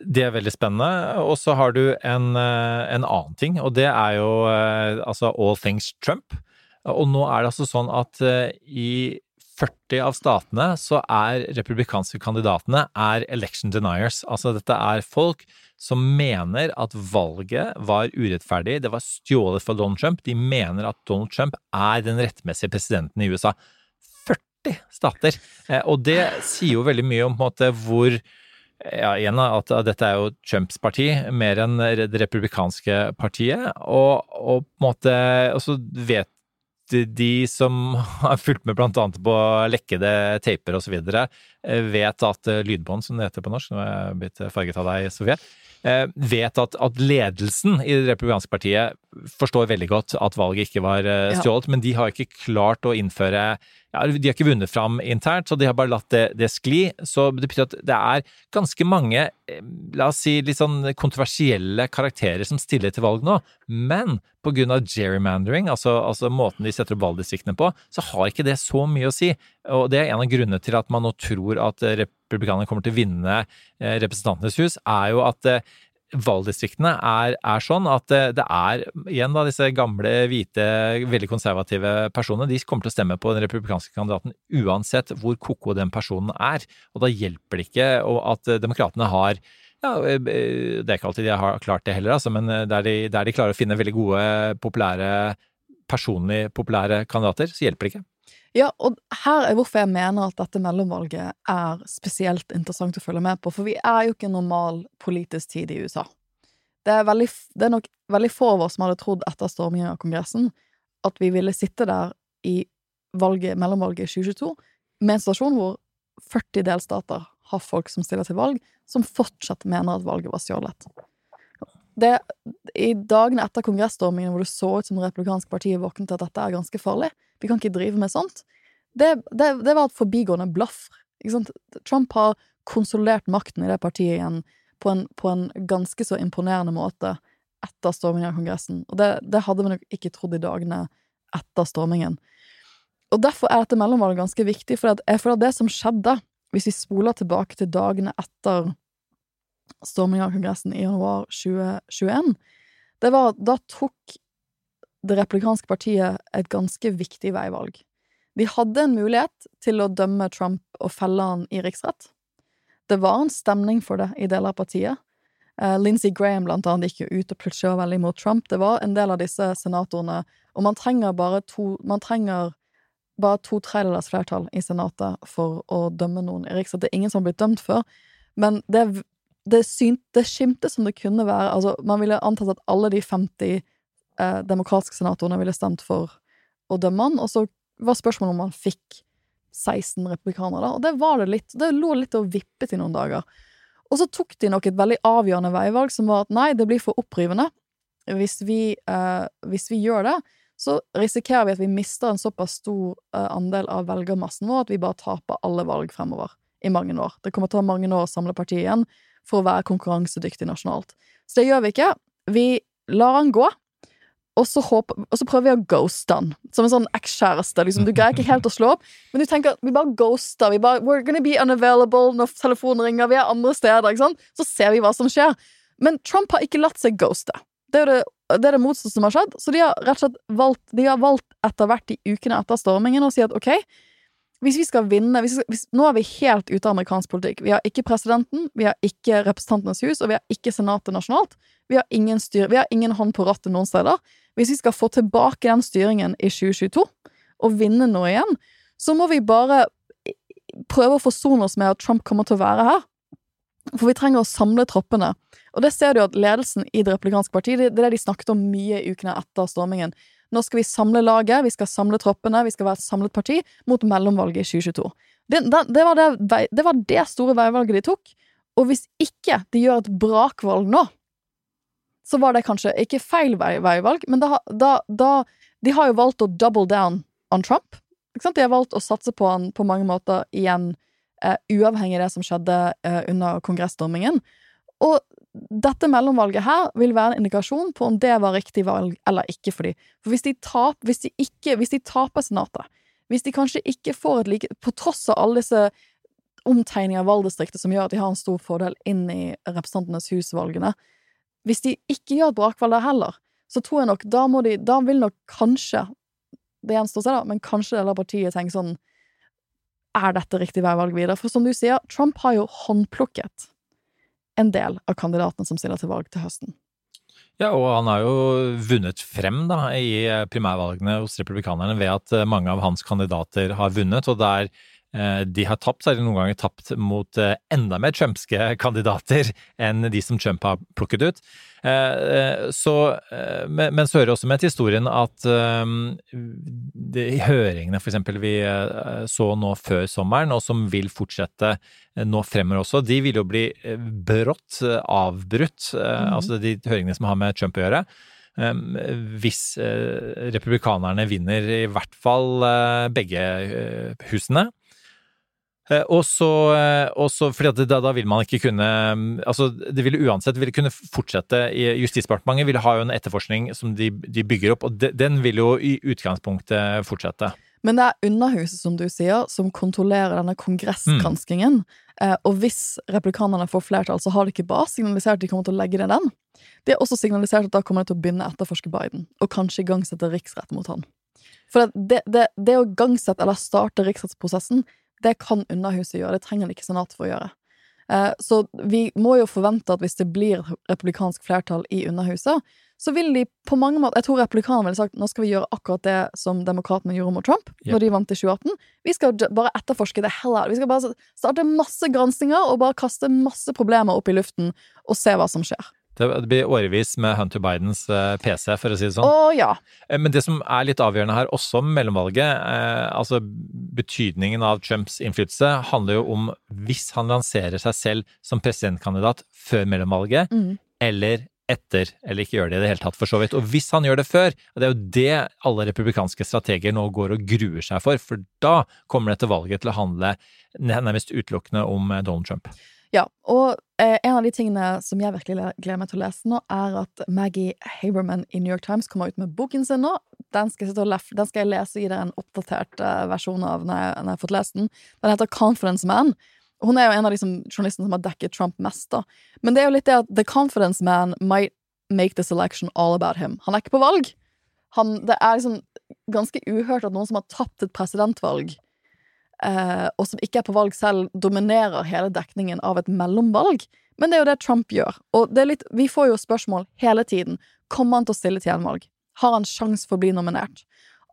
Det er veldig spennende. Og så har du en, eh, en annen ting, og det er jo eh, altså all things Trump. Og nå er det altså sånn at eh, i 40 av statene så er republikanske kandidatene er election deniers. Altså dette er folk som mener at valget var urettferdig, det var stjålet fra Donald Trump. De mener at Donald Trump er den rettmessige presidenten i USA. 40 stater! Og det sier jo veldig mye om på en måte hvor ja, igjen at dette er jo Trumps parti mer enn det republikanske partiet, og, og på en måte Og så vet de som har fulgt med blant annet på lekkede taper osv., vet at lydbånd, som det heter på norsk, nå er jeg blitt farget av deg, Sofie, Eh, vet at, at, ledelsen i Det republikanske partiet forstår veldig godt at valget ikke var eh, stjålet, ja. men de har ikke klart å innføre ja, De har ikke vunnet fram internt, så de har bare latt det, det, skli. Så det betyr at det er ganske mange, eh, la oss si litt sånn kontroversielle karakterer som stiller til valg nå, men av gerrymandering, altså, altså måten de setter opp valgdistriktene på, så har ikke det så mye å si. Og det er en av grunnene til at man nå tror at republikanerne kommer til å vinne Representantenes hus, er jo at valgdistriktene er, er, sånn at det er igjen da disse gamle, hvite, veldig konservative personene. De kommer til å stemme på den republikanske kandidaten uansett hvor ko-ko den personen er. Og da hjelper det ikke at demokratene har ja, Det er ikke alltid de har klart det heller, altså, men der de, der de klarer å finne veldig gode, populære, personlig populære kandidater, så hjelper det ikke. Ja, og her er hvorfor jeg mener at dette mellomvalget er spesielt interessant å følge med på, for vi er jo ikke en normal politisk tid i USA. Det er, veldig, det er nok veldig få av oss som hadde trodd etter stormingen av Kongressen at vi ville sitte der i valget, mellomvalget i 2022 med en stasjon hvor 40 delstater har folk som stiller til valg, som fortsatt mener at valget var stjålet. Det, I dagene etter kongressstormingen hvor det så ut som det republikanske partiet våknet til at dette er ganske farlig, vi kan ikke drive med sånt. Det, det, det var et forbigående blaff. Trump har konsolidert makten i det partiet igjen på en, på en ganske så imponerende måte etter stormingen av Kongressen. Og det, det hadde vi nok ikke trodd i dagene etter stormingen. Og derfor er dette mellomvalget ganske viktig, for jeg føler at det som skjedde, hvis vi spoler tilbake til dagene etter stormingen av Kongressen i januar 2021, det var at da tok det republikanske partiet et ganske viktig veivalg. De hadde en mulighet til å dømme Trump og felle han i riksrett. Det var en stemning for det i deler av partiet. Uh, Lindsey Graham blant annet gikk jo ut og plutselig var veldig mot Trump. Det var en del av disse senatorene, og man trenger bare to Man trenger bare to tredjedels flertall i Senatet for å dømme noen i riksrett. Det er ingen som har blitt dømt før, men det, det, det skimte som det kunne være Altså, man ville antatt at alle de 50 eh, demokratiske senatorene ville stemt for å dømme han, og så var spørsmålet om han fikk 16 republikanere, og det var det litt. Det lå litt og vippet i noen dager. Og så tok de nok et veldig avgjørende veivalg, som var at nei, det blir for opprivende. Hvis vi, eh, hvis vi gjør det, så risikerer vi at vi mister en såpass stor eh, andel av velgermassen vår at vi bare taper alle valg fremover i mange år. Det kommer til å ta mange år å samle partiet igjen for å være konkurransedyktig nasjonalt. Så det gjør vi ikke. Vi lar han gå, og så, håper, og så, prøver vi å ghoste han, som en sånn ekskjæreste. Liksom. Du greier ikke helt å slå opp, men du tenker at vi bare ghoster. Vi bare, We're gonna be unavailable når telefonen ringer, vi er andre steder. Så ser vi hva som skjer. Men Trump har ikke latt seg ghoste. Det er det, det, det motsatte som har skjedd. Så de har rett og slett valgt, de har valgt etter hvert i ukene etter stormingen å si at ok, hvis vi skal vinne hvis, hvis, Nå er vi helt ute av amerikansk politikk. Vi har ikke presidenten, vi har ikke Representantenes hus, og vi har ikke Senatet nasjonalt. Vi har ingen, styr, vi har ingen hånd på rattet noen steder. Hvis vi skal få tilbake den styringen i 2022, og vinne noe igjen, så må vi bare prøve å forsone oss med at Trump kommer til å være her. For vi trenger å samle troppene. Og det ser du at ledelsen i Det republikanske partiet Det er det de snakket om mye i ukene etter stormingen. Nå skal vi samle laget, vi skal samle troppene, vi skal være et samlet parti mot mellomvalget i 2022. Det, det, det, var det, var det store veivalget de tok. Og hvis ikke de gjør et brakvalg nå, så var det kanskje ikke feil vei, veivalg, men da, da, da, De har jo valgt å double down on Trump. De har valgt å satse på han på mange måter igjen, uh, uavhengig av det som skjedde uh, under kongressstormingen. Og dette mellomvalget her vil være en indikasjon på om det var riktig valg eller ikke for dem. For hvis de, tap, hvis de, ikke, hvis de taper Senatet, hvis de kanskje ikke får et like På tross av alle disse omtegninger av valgdistriktet som gjør at de har en stor fordel inn i Representantenes hus-valgene, hvis de ikke gjør et brakvalg der heller, så tror jeg nok da må de Da vil nok kanskje Det gjenstår å se, da, men kanskje deler av partiet tenke sånn er dette riktig veivalg videre? For som du sier, Trump har jo håndplukket en del av kandidatene som stiller til valg til høsten. Ja, og han har jo vunnet frem da, i primærvalgene hos republikanerne ved at eh, mange av hans kandidater har vunnet, og det eh, de har tapt, så har de noen ganger tapt mot eh, enda mer trumpske kandidater enn de som Trump har plukket ut. Så, men så hører også med til historien at de høringene for eksempel vi så nå før sommeren, og som vil fortsette nå fremover også, de vil jo bli brått avbrutt. Mm. Altså de høringene som har med Trump å gjøre. Hvis republikanerne vinner i hvert fall begge husene. Eh, og så, eh, fordi da, da, vil man ikke kunne altså Det ville uansett ville kunne fortsette Justisdepartementet vil ha jo en etterforskning som de, de bygger opp, og de, den vil jo i utgangspunktet fortsette. Men det er Underhuset, som du sier, som kontrollerer denne kongressgranskingen. Mm. Og hvis replikanerne får flertall, så har de ikke bare signalisert at de kommer til å legge ned den. De har også signalisert at da kommer de til å begynne å etterforske Biden, og kanskje igangsette riksrett mot han. For det, det, det å igangsette eller starte riksrettsprosessen det kan Underhuset gjøre, det trenger ikke Senatet for å gjøre. Eh, så vi må jo forvente at hvis det blir republikansk flertall i Underhuset, så vil de på mange måter Jeg tror republikanerne ville sagt nå skal vi gjøre akkurat det som demokratene gjorde mot Trump yep. når de vant i 2018. Vi skal bare etterforske det hell out. Vi skal bare starte masse granskinger og bare kaste masse problemer opp i luften og se hva som skjer. Det blir årevis med Hunter Bidens eh, PC, for å si det sånn. Å, ja. Eh, men det som er litt avgjørende her, også med mellomvalget, eh, altså betydningen av Trumps innflytelse, handler jo om hvis han lanserer seg selv som presidentkandidat før mellomvalget, mm. eller etter, eller ikke gjør det i det hele tatt, for så vidt. Og hvis han gjør det før, og det er jo det alle republikanske strateger nå går og gruer seg for, for da kommer dette valget til å handle nærmest utelukkende om Donald Trump. Ja, og eh, en av de tingene som jeg virkelig gleder meg til å lese nå, er at Maggie Haberman i New York Times kommer ut med boken sin nå. Den skal jeg, den skal jeg lese i dere en oppdatert uh, versjon av når jeg, når jeg, har fått lest den. Den heter Confidence Man. Hun er jo en av de som, journalistene som har dekket Trump mest, da. Men det er jo litt det at The Confidence Man might make this election all about him. Han er ikke på valg. Han, det er liksom ganske uhørt at noen som har tapt et presidentvalg, eh, og som ikke er på valg selv, dominerer hele dekningen av et mellomvalg. Men det er jo det Trump gjør. Og litt, vi får jo spørsmål hele tiden. Kommer han til å stille til gjenvalg? Har han sjanse for å bli nominert?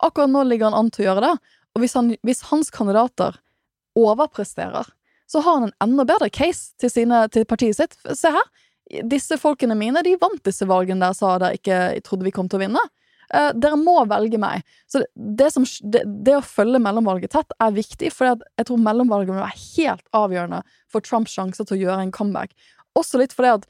Akkurat nå ligger han an til å gjøre det. Og hvis, han, hvis hans kandidater overpresterer, så har han en enda bedre case til, sine, til partiet sitt. Se her, disse folkene mine de vant disse valgene der sa dere ikke trodde vi kom til å vinne. Uh, dere må velge meg. Så det, som, det, det, å følge mellomvalget tett er viktig, for jeg tror mellomvalget vil være helt avgjørende for Trumps sjanse til å gjøre en comeback. Også litt fordi at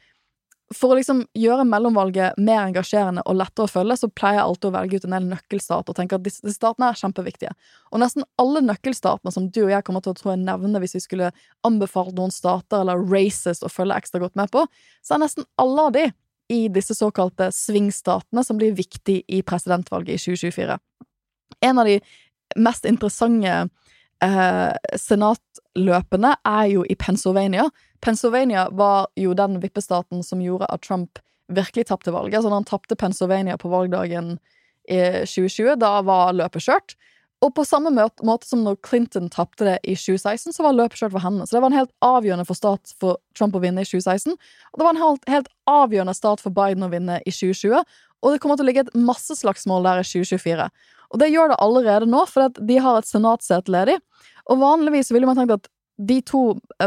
for å liksom gjøre mellomvalget mer engasjerende og lettere å følge, så pleier jeg alltid å velge ut en del nøkkelstater og tenke at disse statene er kjempeviktige. Og nesten alle nøkkelstatene som du og jeg kommer til å tro jeg nevne hvis vi skulle anbefalt noen stater eller races å følge ekstra godt med på, så er nesten alle av de i disse såkalte svingstatene som blir viktig i presidentvalget i 2024. En av de mest interessante eh, senatløpene er jo i Pennsylvania. Pennsylvania var jo den vippestaten som gjorde at Trump virkelig tapte valget. Altså, når han tapte Pennsylvania på valgdagen i 2020, da var løpet kjørt. Og på samme måte som når Clinton tapte det i 2016, så var løpet kjørt for henne. Så det var en helt avgjørende for stat for Trump å vinne i 2016. Og det var en helt, helt avgjørende stat for Biden å vinne i 2020. Og det kommer til å ligge et masseslagsmål der i 2024. Og det gjør det allerede nå, for de har et senatsete ledig. Og vanligvis ville man tenkt at de to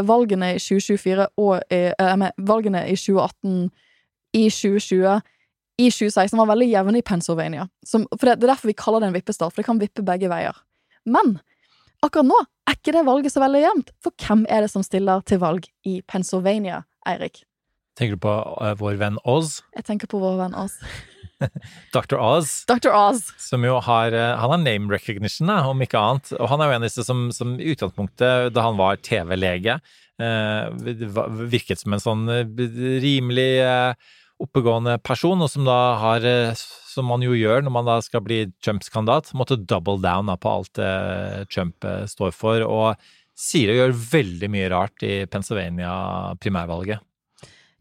valgene i 2024 og eh, valgene i 2018 i 2020 i 2016 var veldig jevne i Pennsylvania. Som, for det, det, er derfor vi kaller det en vippestart, for det kan vippe begge veier. Men akkurat nå er ikke det valget så veldig jevnt, for hvem er det som stiller til valg i Pennsylvania, Eirik? Tenker du på uh, vår venn Oz? Jeg tenker på vår venn Oz. Dr. Oz. Dr. Oz. Som jo har uh, Han har name recognition, da, om ikke annet. Og han er jo en av disse som, som i utgangspunktet, da han var TV-lege, uh, virket som en sånn rimelig oppegående person, og som da har, eh, som man jo gjør når man da skal bli Trumps kandidat, måtte double down på alt Trump eh, står for, og sier og gjør veldig mye rart i Pennsylvania-primærvalget.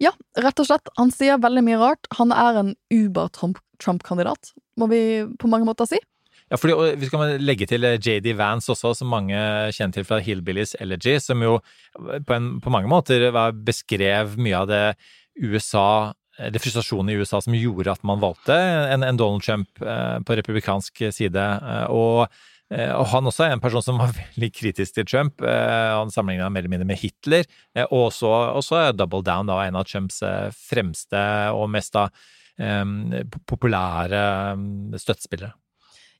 Ja, rett og slett. Han sier veldig mye rart. Han er en uber-Trump-kandidat, må vi på mange måter si. Ja, fordi og Vi skal legge til eh, JD Vance også, som mange kjenner til fra Hillbillies Elegy, som jo på, en, på mange måter beskrev mye av det USA det frustrasjonen i USA som gjorde at man valgte en, en Donald Trump eh, på republikansk side. Eh, og, eh, og, han også er en person som var veldig kritisk til Trump. Eh, han sammenligna mer eller mindre med Hitler. Eh, og også, også Double Down, da, en av Trumps fremste og mest da, populære støttespillere.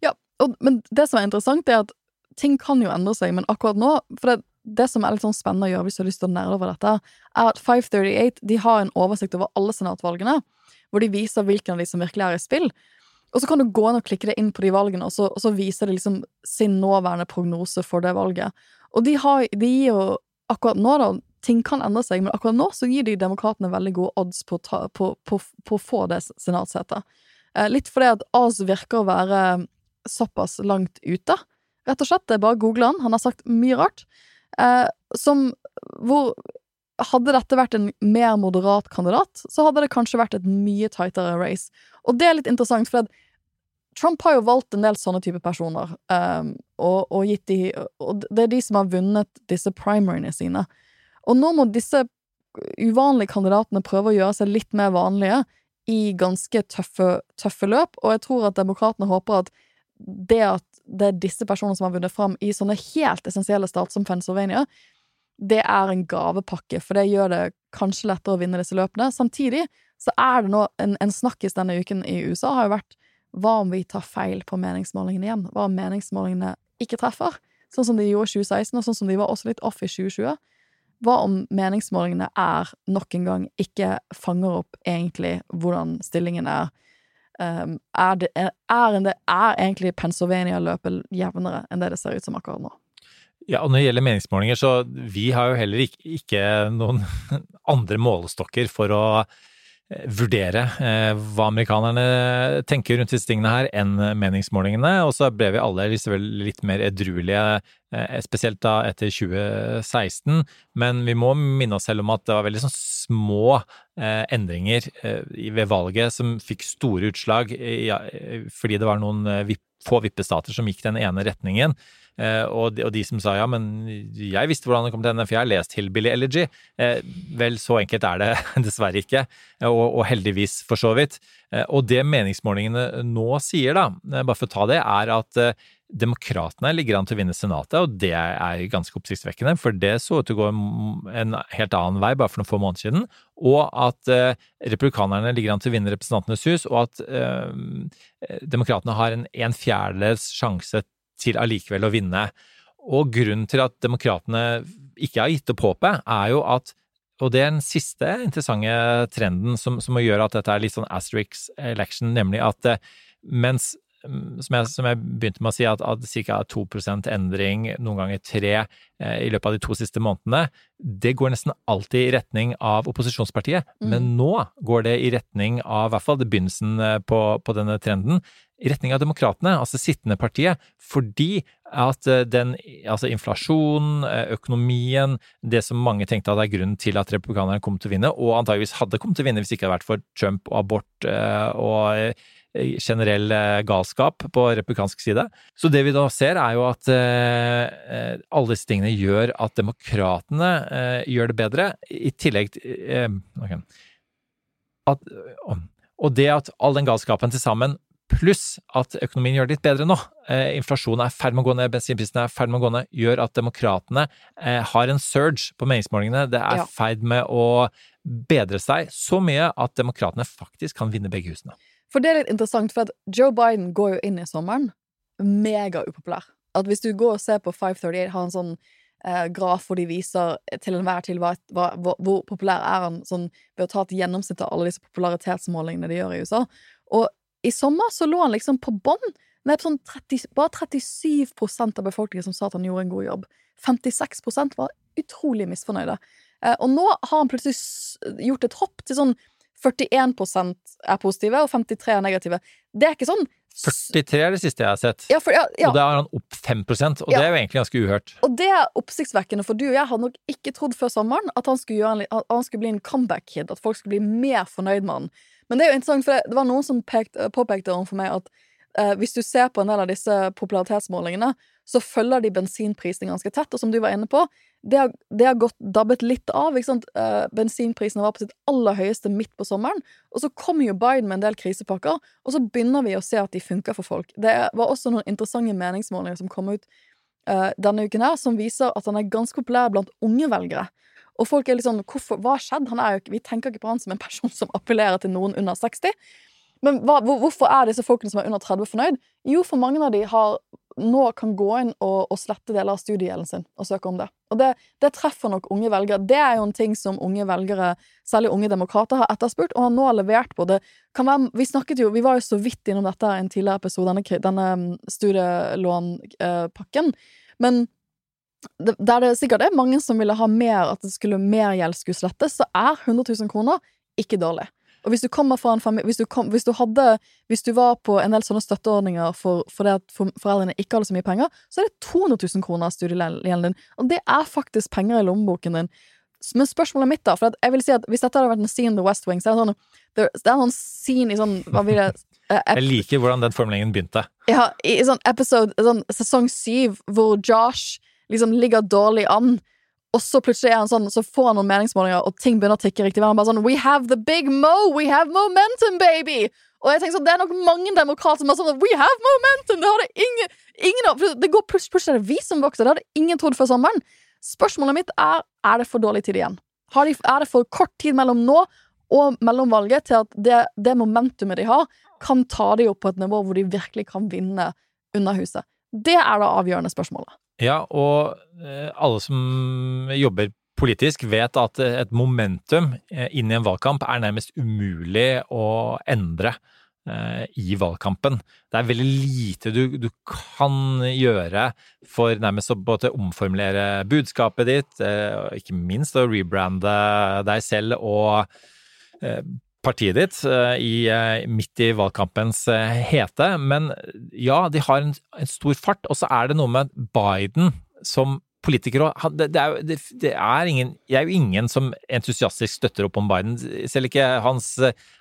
Ja, og, men det som er interessant, er at ting kan jo endre seg, men akkurat nå for det, det som er litt sånn spennende å gjøre hvis du har lyst til å nerde over dette, er at 538 de har en oversikt over alle senatvalgene, hvor de viser hvilken av de som virkelig er i spill. Og så kan du gå inn og klikke deg inn på de valgene, og så, og så viser de liksom sin nåværende prognose for det valget. Og de, har, de gir jo akkurat nå, da Ting kan endre seg, men akkurat nå så gir de demokratene veldig gode odds på, ta, på, på, på å få det senatsetet. Eh, litt fordi at Oz virker å være såpass langt ute. Rett og slett, det er bare å google han. Han har sagt mye rart. Eh, som hvor Hadde dette vært en mer moderat kandidat, så hadde det kanskje vært et mye tightere race. Og det er litt interessant, for Trump har jo valgt en del sånne type personer, um, og, og, gitt de Og det er de som har vunnet disse primaryene sine. Og nå må disse uvanlige kandidatene prøve å gjøre seg litt mer vanlige i ganske tøffe, tøffe løp, og jeg tror at demokratene håper at det at det er disse personene som har vunnet fram i sånne helt essensielle stater som Pennsylvania, det er en gavepakke, for det gjør det kanskje lettere å vinne disse løpene. Samtidig så er det nå en, en snakkis denne uken i USA har jo vært hva om vi tar feil på meningsmålingene igjen? Hva om meningsmålingene ikke treffer? Sånn som de gjorde i 2016, og sånn som de var også litt off i 2020. Hva om meningsmålingene er nok en gang ikke fanger opp egentlig hvordan stillingen er um, er, det, er, er, er, egentlig Pennsylvania-løpet jevnere enn det det ser ut som akkurat nå? Ja, og når det gjelder meningsmålinger, så vi har jo heller ikke, ikke noen andre målestokker for å eh, vurdere eh, hva amerikanerne tenker rundt disse tingene her, enn meningsmålingene. Og så ble vi alle litt mer edruelige, eh, spesielt da etter 2016. Men vi må minne oss selv om at det var veldig sånn små eh, endringer eh, ved valget som fikk store utslag, fordi det var noen få vippestater som gikk den ene retningen. Eh, og, de, og, de, som sa ja, men jeg visste hvordan det kom til å ende, for jeg har lest Hillbilly Elegy. Eh, vel, så enkelt er det dessverre ikke, og, og heldigvis for så vidt. Eh, og det meningsmålingene nå sier, da, bare for å ta det, er at Demokratene ligger an til å vinne Senatet, og det er ganske oppsiktsvekkende, for det så ut til å gå en helt annen vei bare for noen få måneder siden. Og at eh, republikanerne ligger an til å vinne Representantenes hus, og at eh, demokratene har en en fjerdedels sjanse til allikevel å vinne. Og grunnen til at demokratene ikke har gitt opp håpet, er jo at og det er den siste interessante trenden som, som gjøre at dette er litt sånn asterix election, nemlig at eh, mens som jeg, som jeg, begynte med å si, at, at ca. 2 endring, noen ganger 3 eh, i løpet av de to siste månedene, det går nesten alltid i retning av opposisjonspartiet. Mm. Men nå går det i retning av, i hvert fall begynnelsen eh, på, på denne trenden, i retning av demokratene, altså sittende partiet, fordi at eh, den, altså inflasjon, eh, økonomien, det som mange tenkte at er grunnen til at republikanerne kom til å vinne, og antageligvis hadde kommet til å vinne hvis det ikke hadde vært for Trump og abort og generell galskap på republikansk side. Så det vi da ser, er jo at alle disse tingene gjør at demokratene gjør det bedre, i tillegg til okay. at, Og det at all den galskapen til sammen pluss at økonomien gjør det litt bedre nå. Eh, inflasjonen er i ferd med å gå ned, bensinprisene er i ferd med å gå ned, gjør at demokratene eh, har en surge på meningsmålingene. Det er i ja. ferd med å bedre seg så mye at demokratene faktisk kan vinne begge husene. For det er litt interessant, for Joe Biden går jo inn i sommeren megaupopulær. At hvis du går og ser på 538, har en sånn eh, graf hvor de viser til enhver tid hva, hva, hvor populær er han sånn, ved å ta et gjennomsnitt av alle disse popularitetsmålingene de gjør i USA. Og i sommer så lå han liksom på bånn. Sånn bare 37% av befolkningen som sa at han gjorde en god jobb. 56% var utrolig misfornøyde. Eh, og nå har han plutselig gjort et hopp til sånn 41% er positive, og 53 er negative. Det er ikke sånn 43 er det siste jeg har sett. Ja, for, ja, ja. Og da er han opp 5 og det er jo egentlig ganske uhørt. Og det er oppsiktsvekkende, for du og jeg hadde nok ikke trodd før sommeren at han skulle, en, at han skulle bli en comeback-kid, at folk skulle bli mer fornøyd med han. Men det er jo interessant, for det, var noen som pekt, påpekte overfor meg at eh, hvis du ser på en del av disse popularitetsmålingene, så følger de bensinprisen ganske tett, og som du var inne på, det har, det har gått dabbet litt av. ikke sant? Eh, bensinprisene var på sitt aller høyeste midt på sommeren, og så kommer jo Biden med en del krisepakker, og så begynner vi å se at de funker for folk. Det var også noen interessante meningsmålinger som kom ut uh, denne uken her, som viser at han er ganske populær blant unge velgere. Og folk er litt sånn hvorfor, Hva har skjedd? Jo, vi tenker ikke på han som en person som appellerer til noen under 60. Men hva, hvorfor er disse folkene som er under 30 fornøyd? Jo, for mange av de har nå kan gå inn og, og slette deler av studiegjelden sin og søke om det. Og det, det treffer nok unge velgere. Det er jo en ting som unge velgere, særlig unge demokrater, har etterspurt, og har nå levert på. Det kan være, vi snakket jo, vi var jo så vidt innom dette i en tidligere episode, denne, denne mm, studielånpakken. Men det- der det sikkert er mange som ville ha mer, at det skulle mer gjeld skulle slettes, så er 100 000 kroner ikke dårlig. Og hvis du kommer fra en familie hvis hvis Hvis du var på en del sånne støtteordninger for, for det at for, foreldrene ikke hadde så mye penger, så er det 200 000 kroner av studiegjelden din. Og det er faktisk penger i lommeboken din. Men spørsmålet mitt, da For jeg vil si at hvis dette hadde vært en scene in The West Wing, så er det sånn Det er en sånn scene i sånn det eh, Jeg liker hvordan den formuleringen begynte. ja, i i sånn episode, sånn sesong syv, hvor Josh liksom ligger dårlig an, og så plutselig er han sånn, så får han noen meningsmålinger, og ting begynner å tikke riktig. Han bare sånn We have the big mo! We have momentum, baby! Og jeg tenker sånn, Det er nok mange demokrater som er sånn We have momentum! Det hadde ingen, ingen av, det går plutselig, plutselig er det vi som vokser. Det hadde ingen trodd før sommeren. Spørsmålet mitt er er det for dårlig tid igjen. Har de, er det for kort tid mellom nå og mellomvalget til at det, det momentumet de har, kan ta de opp på et nivå hvor de virkelig kan vinne Underhuset? Det er da avgjørende spørsmålet. Ja, og eh, alle som jobber politisk vet at et momentum eh, inn i en valgkamp er nærmest umulig å endre eh, i valgkampen. Det er veldig lite du, du kan gjøre for nærmest å både omformulere budskapet ditt, ikke minst å rebrande deg selv og partiet ditt eh, i, eh, midt i valgkampens eh, hete. Men ja, de har en, en stor fart, og så er det noe med Biden som politiker òg. det, det, det, er ingen er jo ingen som entusiastisk støtter opp om Biden. Selv ikke hans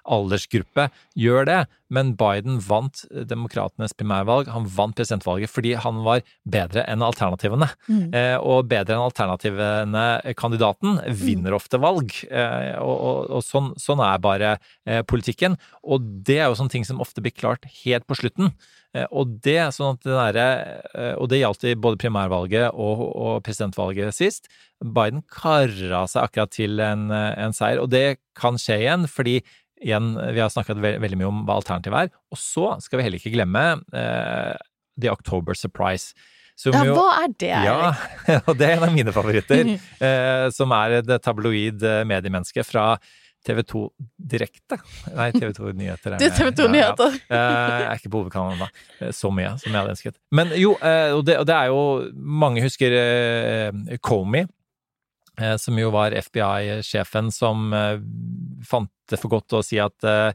aldersgruppe gjør det. Men Biden vant demokratenes primærvalg. Han vant presidentvalget fordi han var bedre enn alternativene. Eh, og bedre enn alternativene, eh, kandidaten, vinner ofte valg. Eh, og og, og sånn, sånn er bare eh, politikken. Og det er jo sånne ting som ofte blir klart helt på slutten. Eh, Og det, sånn det eh, og det gjaldt i både primærvalget og, og presidentvalget sist. Biden kara seg akkurat til en, en seier, og det kan skje igjen, fordi igjen, vi har snakket ve veldig mye om hva alternativet er. Og så skal vi heller ikke glemme eh, The October Surprise. Ja, jo- hva er det, Ja, og det er en av mine favoritter. eh, som er et tabloid eh, mediemenneske fra TV 2 Direkte. Nei, TV 2 Nyheter. er Det er TV 2 Ja, ja. Eh, Jeg er ikke på hovedkanalen da, eh, så mye som jeg hadde ønsket. Men jo, og det, og det er jo Mange husker Comey, som jo var FBI-sjefen som fant det for godt å si at eh,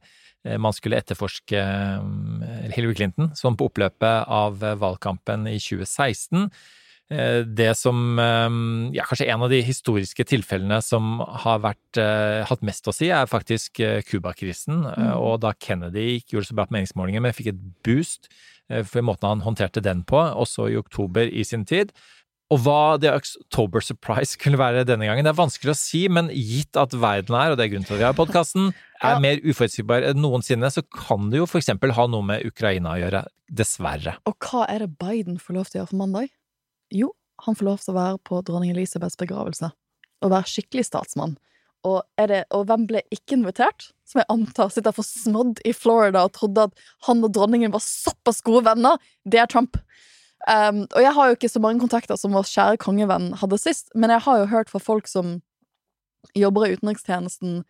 man skulle etterforske eh, Hillary Clinton, som på oppløpet av eh, valgkampen i 2016. Eh, Det som ja, kanskje en av de historiske tilfellene som har vært, hatt mest å si, er faktisk Cuba-krisen. Mm. Og da Kennedy ikke gjorde så bra på meningsmålinger, men fikk et boost for måten han håndterte den på, også i oktober i sin tid. Og hva The October Surprise skulle være denne gangen, det er vanskelig å si, men gitt at verden er, og det er grunnen til at vi har podkasten, er Ja. mer uforutsigbar enn noensinne, så kan det jo for eksempel ha noe med Ukraina å gjøre. Dessverre. Og hva er det Biden får lov til å gjøre for mandag? Jo, han får lov til å være på dronning Elisabeths begravelse. Og være skikkelig statsmann. Og, er det, og hvem ble ikke invitert? Som jeg antar sitter forsmådd i Florida og trodde at han og dronningen var såpass gode venner. Det er Trump. Um, og jeg har jo ikke så mange kontakter som vår kjære kongevenn hadde sist, men jeg har jo hørt fra folk som jobber i utenrikstjenesten,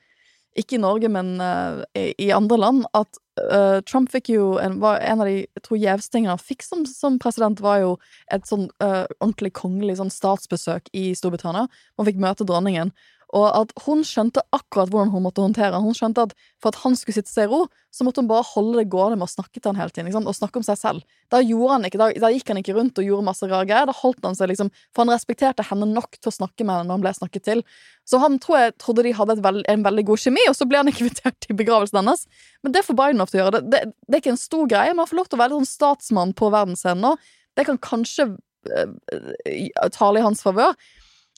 ikke i Norge, men uh, i, andre land, at uh, Trump fikk jo en, en av de jeg tror gjevstingene han fikk som, som president, var jo et sånn uh, ordentlig kongelig sånn statsbesøk i Storbritannia. Man fikk møte dronningen. Og at hun skjønte akkurat hvordan hun måtte håndtere. Hun skjønte at for at han skulle sitte seg i ro, så måtte hun bare holde det gående med å snakke til han hele tiden. Og snakke om seg selv. Da ikke, da, da gikk han ikke rundt og gjorde masse rare greier. Da holdt han seg liksom For han respekterte henne nok til å snakke med henne når han ble snakket til. Så han tror jeg trodde de hadde veld, en veldig god kjemi, og så ble han ikke invitert til begravelsen hennes. Men det får Biden ofte gjøre. Det, det, det er ikke en stor greie, Man får lov til å være sånn statsmann på verdensscenen nå. Det kan kanskje uh, tale i hans favør.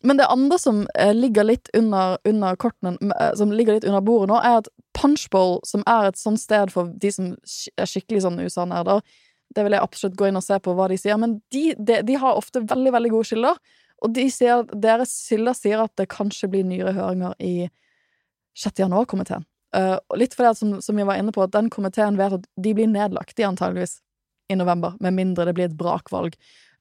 Men det andre som eh, ligger litt under, under kortene, eh, som ligger litt under bordet nå, er at Punchbowl, som er et sånt sted for de som er skikkelig sånn USA-nerder, det vil jeg absolutt gå inn og se på hva de sier, men de, de, de har ofte veldig, veldig gode skiller, og de sier, deres skiller sier at det kanskje blir nyere høringer i 6. januar-komiteen. Uh, litt fordi, som, som jeg var inne på, at den komiteen vet at de blir nedlagt, de antageligvis, i november, med mindre det blir et brakvalg.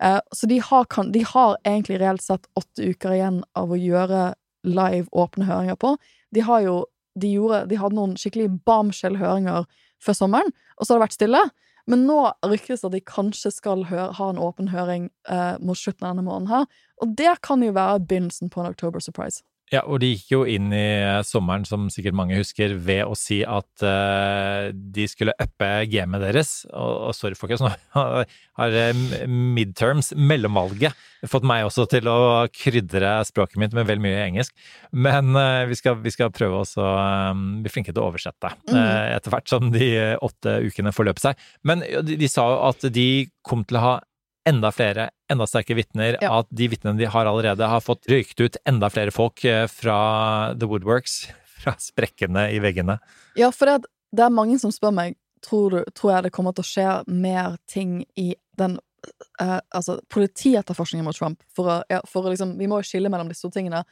Uh, så de har, kan, de har, egentlig reelt sett åtte uker igjen av å gjøre live, åpne høringer på. De har jo De, gjorde, de hadde noen skikkelig bamskjell-høringer før sommeren, og så har det vært stille. Men nå ryktes det at de kanskje skal høre, ha en åpen høring eh, mot slutten av denne måneden her. Og det kan jo være begynnelsen på en October surprise. Ja, og de gikk jo inn i sommeren, som sikkert mange husker, ved å si at uh, de skulle uppe gamet deres. Og, og sorry, folkens, nå har midterms, mellomvalget, fått meg også til å krydre språket mitt med vel mye engelsk. Men uh, vi, skal, vi, skal, prøve oss å um, bli flinke til å oversette uh, etter hvert som de åtte ukene forløper seg. Men de, de sa jo at de kom til å ha enda flere, enda sterke vitner, ja. at de vitnene de har allerede, har fått røykt ut enda flere folk eh, fra The Woodworks, fra sprekkene i veggene. Ja, for det, det er mange som spør meg tror, du, tror jeg det kommer til å skje mer ting i den uh, altså politietterforskningen mot Trump. For, å, ja, for å liksom, vi må jo skille mellom disse to tingene.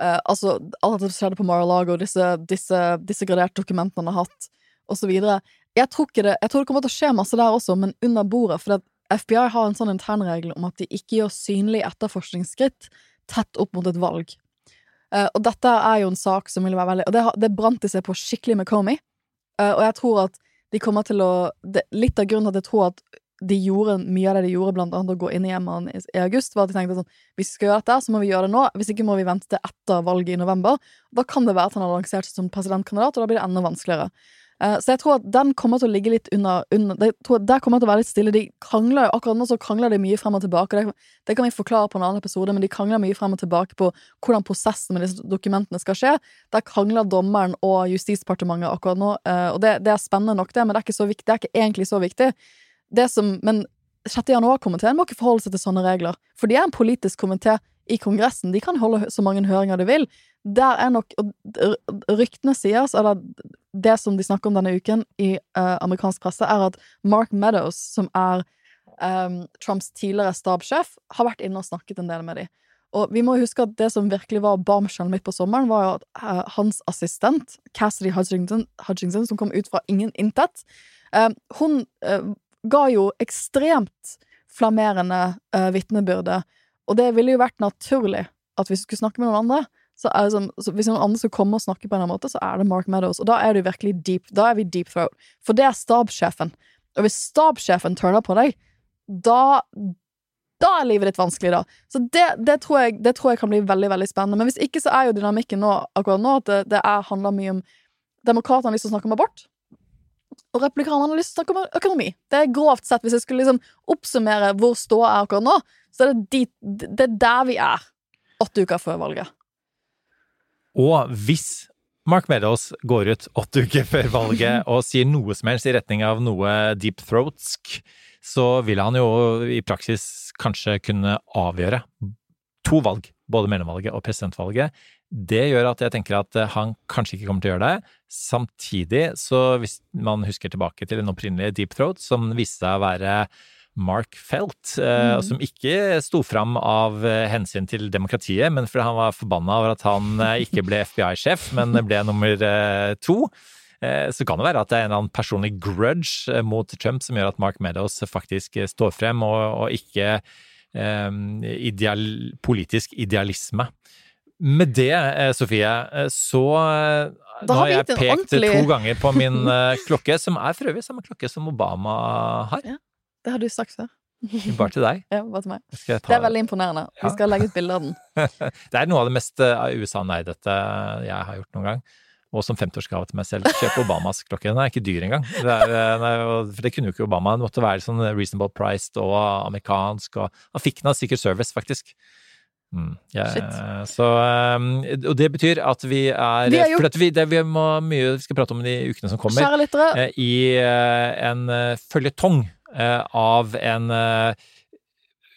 Uh, altså, alt det som skjedde på Mar-a-Lago, disse, disse, disse graderte dokumentene han har hatt, osv. Jeg tror ikke det, jeg tror det kommer til å skje masse der også, men under bordet. For det, FBI har en sånn internregel om at de ikke gjør synlig etterforskningsskritt tett opp mot et valg. Uh, og dette er jo en sak som vil være veldig Og det, det brant de seg på skikkelig med Comey. Uh, og jeg tror at de kommer til å det, Litt av grunnen til at jeg tror at de gjorde mye av det de gjorde, blant annet å gå inn i hjemmet i, i august, var at de tenkte sånn Hvis vi skal gjøre dette, så må vi gjøre det nå. Hvis ikke må vi vente til etter valget i november. Da kan det være at han har lansert seg som presidentkandidat, og da blir det enda vanskeligere. Uh, så jeg tror at den kommer til å ligge litt under, under det, tror, Der kommer til å være litt stille. De krangler Akkurat nå så krangler de mye frem og tilbake. Det, det, kan vi forklare på en annen episode, men de krangler mye frem og tilbake på hvordan prosessen med disse dokumentene skal skje. Der krangler dommeren og Justisdepartementet akkurat nå, uh, og det, det, er spennende nok, det, men det er ikke så viktig. Det er ikke egentlig så viktig. Det som, men 6. januar-komiteen må ikke forholde seg til sånne regler, for de er en politisk komité i Kongressen. De kan holde så mange høringer de vil. Der er nok Ryktene sier, eller det som de snakker om denne uken i uh, amerikansk presse, er at Mark Meadows, som er um, Trumps tidligere stabssjef, har vært inne og snakket en del med dem. Og vi må huske at det som virkelig var bombshell midt på sommeren, var jo at uh, hans assistent, Cassidy Hutchinson, Hutchinson, som kom ut fra ingen intet, uh, hun ga jo ekstremt flammerende uh, vitnebyrde, og det ville jo vært naturlig at hvis du skulle snakke med noen andre, så er det som, så hvis noen andre skal komme og snakke på en måte, så er det Mark Meadows. Og da er det virkelig deep, da er vi deep throat. For det er stabssjefen. Og hvis stabssjefen turner på deg, da da er livet ditt vanskelig, da. Så det, det, tror jeg, det, tror jeg, kan bli veldig veldig spennende. Men hvis ikke, så er jo dynamikken nå, akkurat nå at det, det er, handler mye om Demokratene å snakke om abort, og replikanerne har lyst til å snakke om økonomi. Det er grovt sett, hvis jeg skulle liksom oppsummere hvor ståa er akkurat nå, så er det, dit, det er der vi er åtte uker før valget. Og hvis Mark Meadows går ut åtte uker før valget og sier noe som helst i retning av noe deep throatsk, så vil han jo i praksis kanskje kunne avgjøre to valg, både mellomvalget og presidentvalget. Det gjør at jeg tenker at han kanskje ikke kommer til å gjøre det. Samtidig, så hvis man husker tilbake til den opprinnelige deep throat, som viste seg å være Mark Felt, eh, mm. som ikke sto fram av eh, hensyn til demokratiet, men fordi han var forbanna over at han eh, ikke ble FBI-sjef, men ble nummer to. Så kan det være at det er en eller annen personlig grudge mot Trump som gjør at Mark Meadows faktisk står frem, og, og ikke um, ideal, politisk idealisme. Med det, Sofie, så da har jeg pekt ordentlig... to ganger på min klokke, som er for øvrig samme klokke som Obama har. Ja. Det har du sagt før. Bare til deg. Ja, bare til meg. Det er veldig imponerende. Vi skal legge ut bilde av den. Det er noe av det mest eh, USA-nerdete jeg har gjort noen gang. Og som 50-årsgave til meg selv, kjøpe Obamas klokke. Den er ikke dyr engang. Det er, eh, nei, for det kunne jo ikke Obama. Den måtte være sånn reasonable priced og amerikansk. Og han fikk den av Secret Service, faktisk. Mm, yeah. Så, eh, og det betyr at vi er Vi gjort- For vi, det, vi må mye vi skal prate om i de ukene som kommer. Eh, I en føljetong av en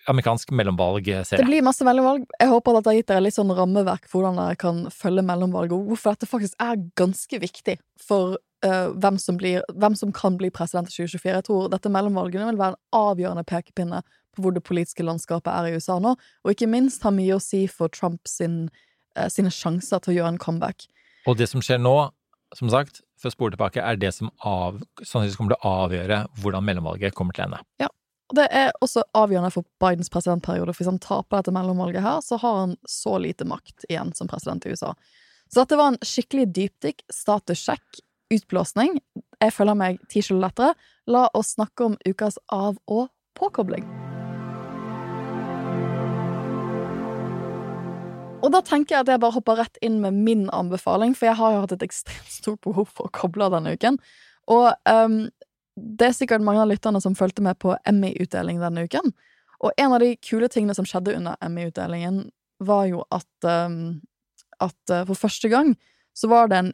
amerikansk mellomvalgserie. det blir masse mellomvalg. Jeg håper at dette har gitt dere litt sånn rammeverk for hvordan dere kan følge mellomvalg, og hvorfor dette faktisk er ganske viktig for uh, hvem, som blir, hvem som kan bli president i 2024. Jeg tror dette mellomvalgene vil være en avgjørende pekepinne på hvor det politiske landskapet er i USA nå, og ikke minst har mye å si for Trump sin, eh, sine sjanser til å gjøre en comeback. Og det som skjer nå, som sagt, for å spole tilbake, er det som av, sannsynligvis kommer til å avgjøre hvordan mellomvalget kommer til ende. Og det er også avgjørende for Bidens presidentperiode, for hvis han taper dette mellomvalget her, så har han så lite makt igjen som president i USA. Så dette var en skikkelig dypdykk, statussjekk, utblåsning. Jeg føler meg ti kilo lettere. La oss snakke om ukas av- og påkobling. Og da tenker jeg at jeg bare hopper rett inn med min anbefaling, for jeg har jo hatt et ekstremt stort behov for å koble av denne uken. Og um, det er sikkert mange av lytterne som fulgte med på Emmy-utdeling denne uken. Og en av de kule tingene som skjedde under Emmy-utdelingen, var jo at, um, at eh, for første gang så var det en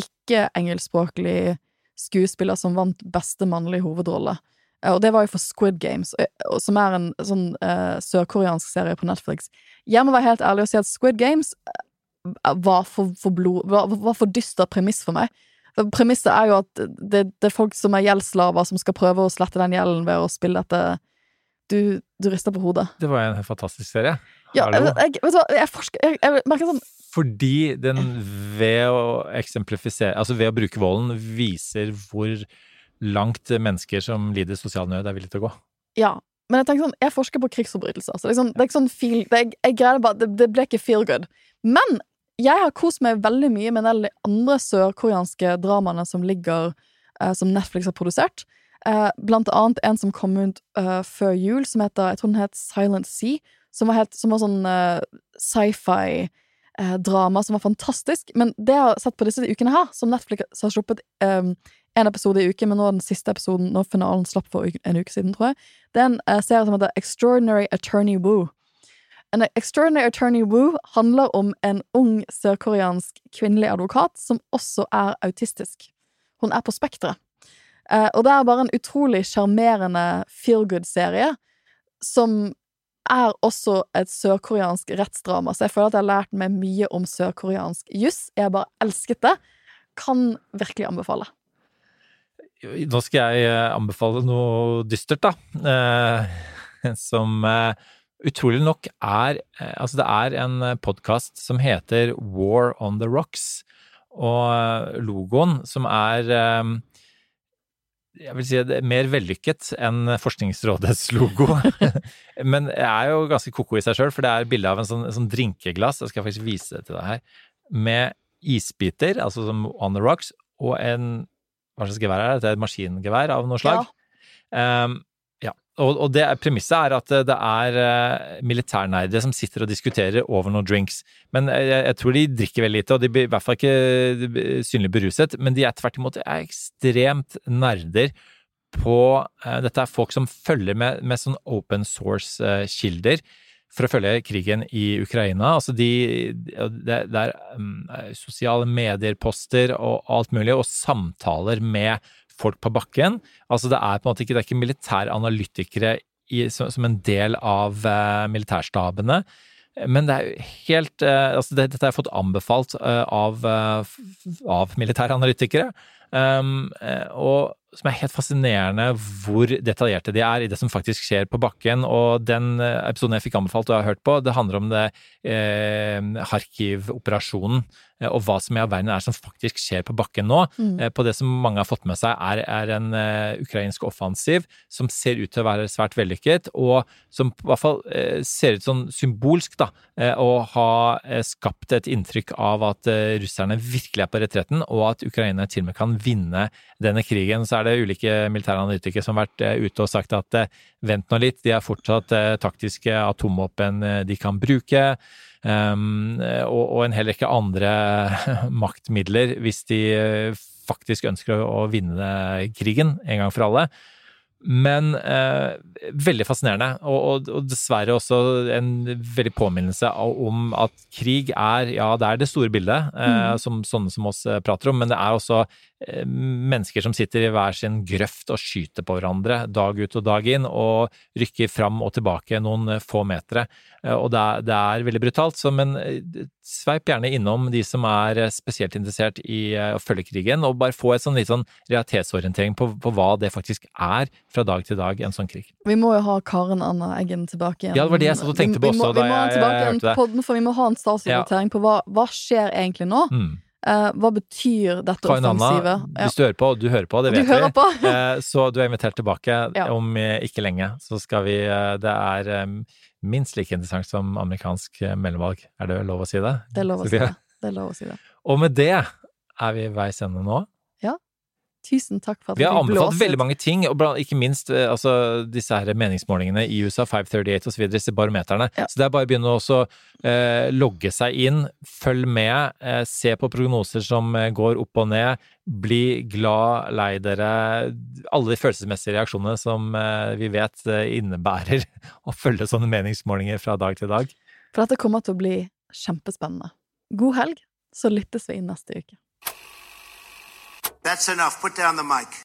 ikke-engelskspråklig skuespiller som vant beste mannlige hovedrolle. Eh, Og det var jo for Squid Games, som er en sånn uh, sørkoreansk serie på Netflix. Jeg må være helt ærlig og si at Squid Games eh, var for, for, blod, var, var for dyster premiss for meg. Premisset er jo at det, det er folk som er gjeldsslaver, som skal prøve å slette den gjelden ved å spille dette Du, du rister på hodet. Det var en fantastisk serie. Ja, jeg, jeg, vet du hva, jeg forsker Jeg, jeg merker sånn Fordi den ved å eksemplifisere Altså ved å bruke volden viser hvor langt mennesker som lider sosial nød, er villige til å gå. Ja. Men jeg tenker sånn, jeg forsker på krigsforbrytelser, så det er, sånn, det er ikke sånn feel det, jeg, jeg greier bare, det, det ble ikke feel good. Men jeg har kost meg veldig mye med de andre sørkoreanske dramaene som ligger eh, Som Netflix har produsert. Eh, blant annet en som kom ut eh, før jul, som heter Jeg tror den het Silent Sea. Som var, helt, som var sånn eh, sci-fi-drama som var fantastisk. Men det jeg har sett på disse ukene her, som Netflix har sluppet en episode i uken, men nå er den siste episoden, når finalen slapp for en uke siden, tror jeg, det er en eh, serie som heter Extraordinary Attorney Woo. En Extraordinary Attorney Woo handler om en ung sørkoreansk kvinnelig advokat som også er autistisk. Hun er på spekteret. Uh, og det er bare en utrolig sjarmerende feel good-serie som er også et sørkoreansk rettsdrama, så jeg føler at jeg har lært meg mye om sørkoreansk juss. Jeg bare elsket det. Kan virkelig anbefale. Nå skal jeg eh, anbefale noe dystert, da. Eh, som eh, utrolig nok er Altså, det er en podkast som heter War on the Rocks. Og logoen, som er jeg vil si det er mer vellykket enn Forskningsrådets logo. Men jeg er jo ganske koko i seg sjøl, for det er bilde av en sånn, en sånn drinkeglass, jeg skal faktisk vise det til deg her, med isbiter, altså som on the rocks, og en Hva slags gevær er det? Det er et maskingevær av noe slag? Um, ja. Og, og det, premisset er at det er uh, militærnerdere som sitter og diskuterer over noen drinks. Men jeg, jeg tror de drikker veldig lite, og de blir i hvert fall ikke synlig beruset. Men de er tvert imot er ekstremt nerder på uh, Dette er folk som følger med, med sånn open source-kilder. For å følge krigen i Ukraina. Altså de, det, det er um, sosiale medier-poster og alt mulig, og samtaler med folk på bakken. Altså det er på en måte ikke, det er ikke militære analytikere i, som, som, en del av uh, militærstabene. Men det er helt uh, altså det, Dette har jeg fått anbefalt uh, av, av militære analytikere. Um, og som er helt fascinerende hvor detaljerte de er i det som faktisk skjer på bakken. Og den episoden jeg fikk anbefalt og jeg har hørt på, det handler om det eh, Kharkiv-operasjonen eh, og hva som i all verden er som faktisk skjer på bakken nå. Mm. Eh, På det som mange har fått med seg, er, er en uh, ukrainsk offensiv som ser ut til å være svært vellykket, og som i hvert fall uh, ser ut sånn symbolsk, da, eh, å ha eh, skapt et inntrykk av at eh, russerne virkelig er på retretten, og at Ukraina til og med kan vinne denne krigen. Så er det ulike militære analytikere som har vært eh, ute og sagt at eh, vent nå litt, de har fortsatt eh, taktiske atomvåpen eh, de kan bruke. Um, og, og en hel rekke andre maktmidler hvis de eh, faktisk ønsker å, vinne krigen en gang for alle. Men eh, veldig fascinerende, og, og, og dessverre også en veldig påminnelse om at krig er, ja, det er det store bildet, eh, som sånne som oss eh, prater om, men det er også mennesker som sitter i hver sin grøft og skyter på hverandre dag ut og dag inn, og rykker fram og tilbake noen eh, få metere. Eh, Og det er, det er veldig brutalt, så men eh, sveip gjerne innom de som er eh, spesielt interessert i eh, å følge krigen, og bare få et sånn litt sånn realitetsorientering på, på hva det faktisk er fra dag til dag, en sånn krig. Vi må jo ha Karen Anna Eggen tilbake igjen. Ja, det var det jeg satt og tenkte på Vi- vi må- også da Vi må ha jeg henne tilbake igjen podden, for vi må ha en statsorientering på hva, hva skjer egentlig nå. Mm. Eh, hva betyr dette Karin Anna, offensivet? Ja. hvis du hører på, du hører på, det vet vi. Eh, Så du er invitert tilbake Ja. om eh, ikke lenge. Så skal vi Det er minst like interessant som amerikansk mellomvalg. Er det lov å si det? Det er lov å si det. Det lov å si det. Og med det er vi veis ende nå. Tusen takk for at Vi har vi anbefalt blåser veldig mange ting, og ikke minst eh, altså, disse her meningsmålingene i USA, 538 osv., disse barometerne. Ja. Så det er bare å begynne å eh, logge seg inn, følg med, eh, se på prognoser som eh, går opp og ned. Bli glad, lei dere. Alle de følelsesmessige reaksjonene som eh, vi vet eh, innebærer å følge sånne meningsmålinger fra dag til dag. For dette kommer til å bli kjempespennende. God helg, så lyttes vi inn neste uke. That's enough. Put down the mic.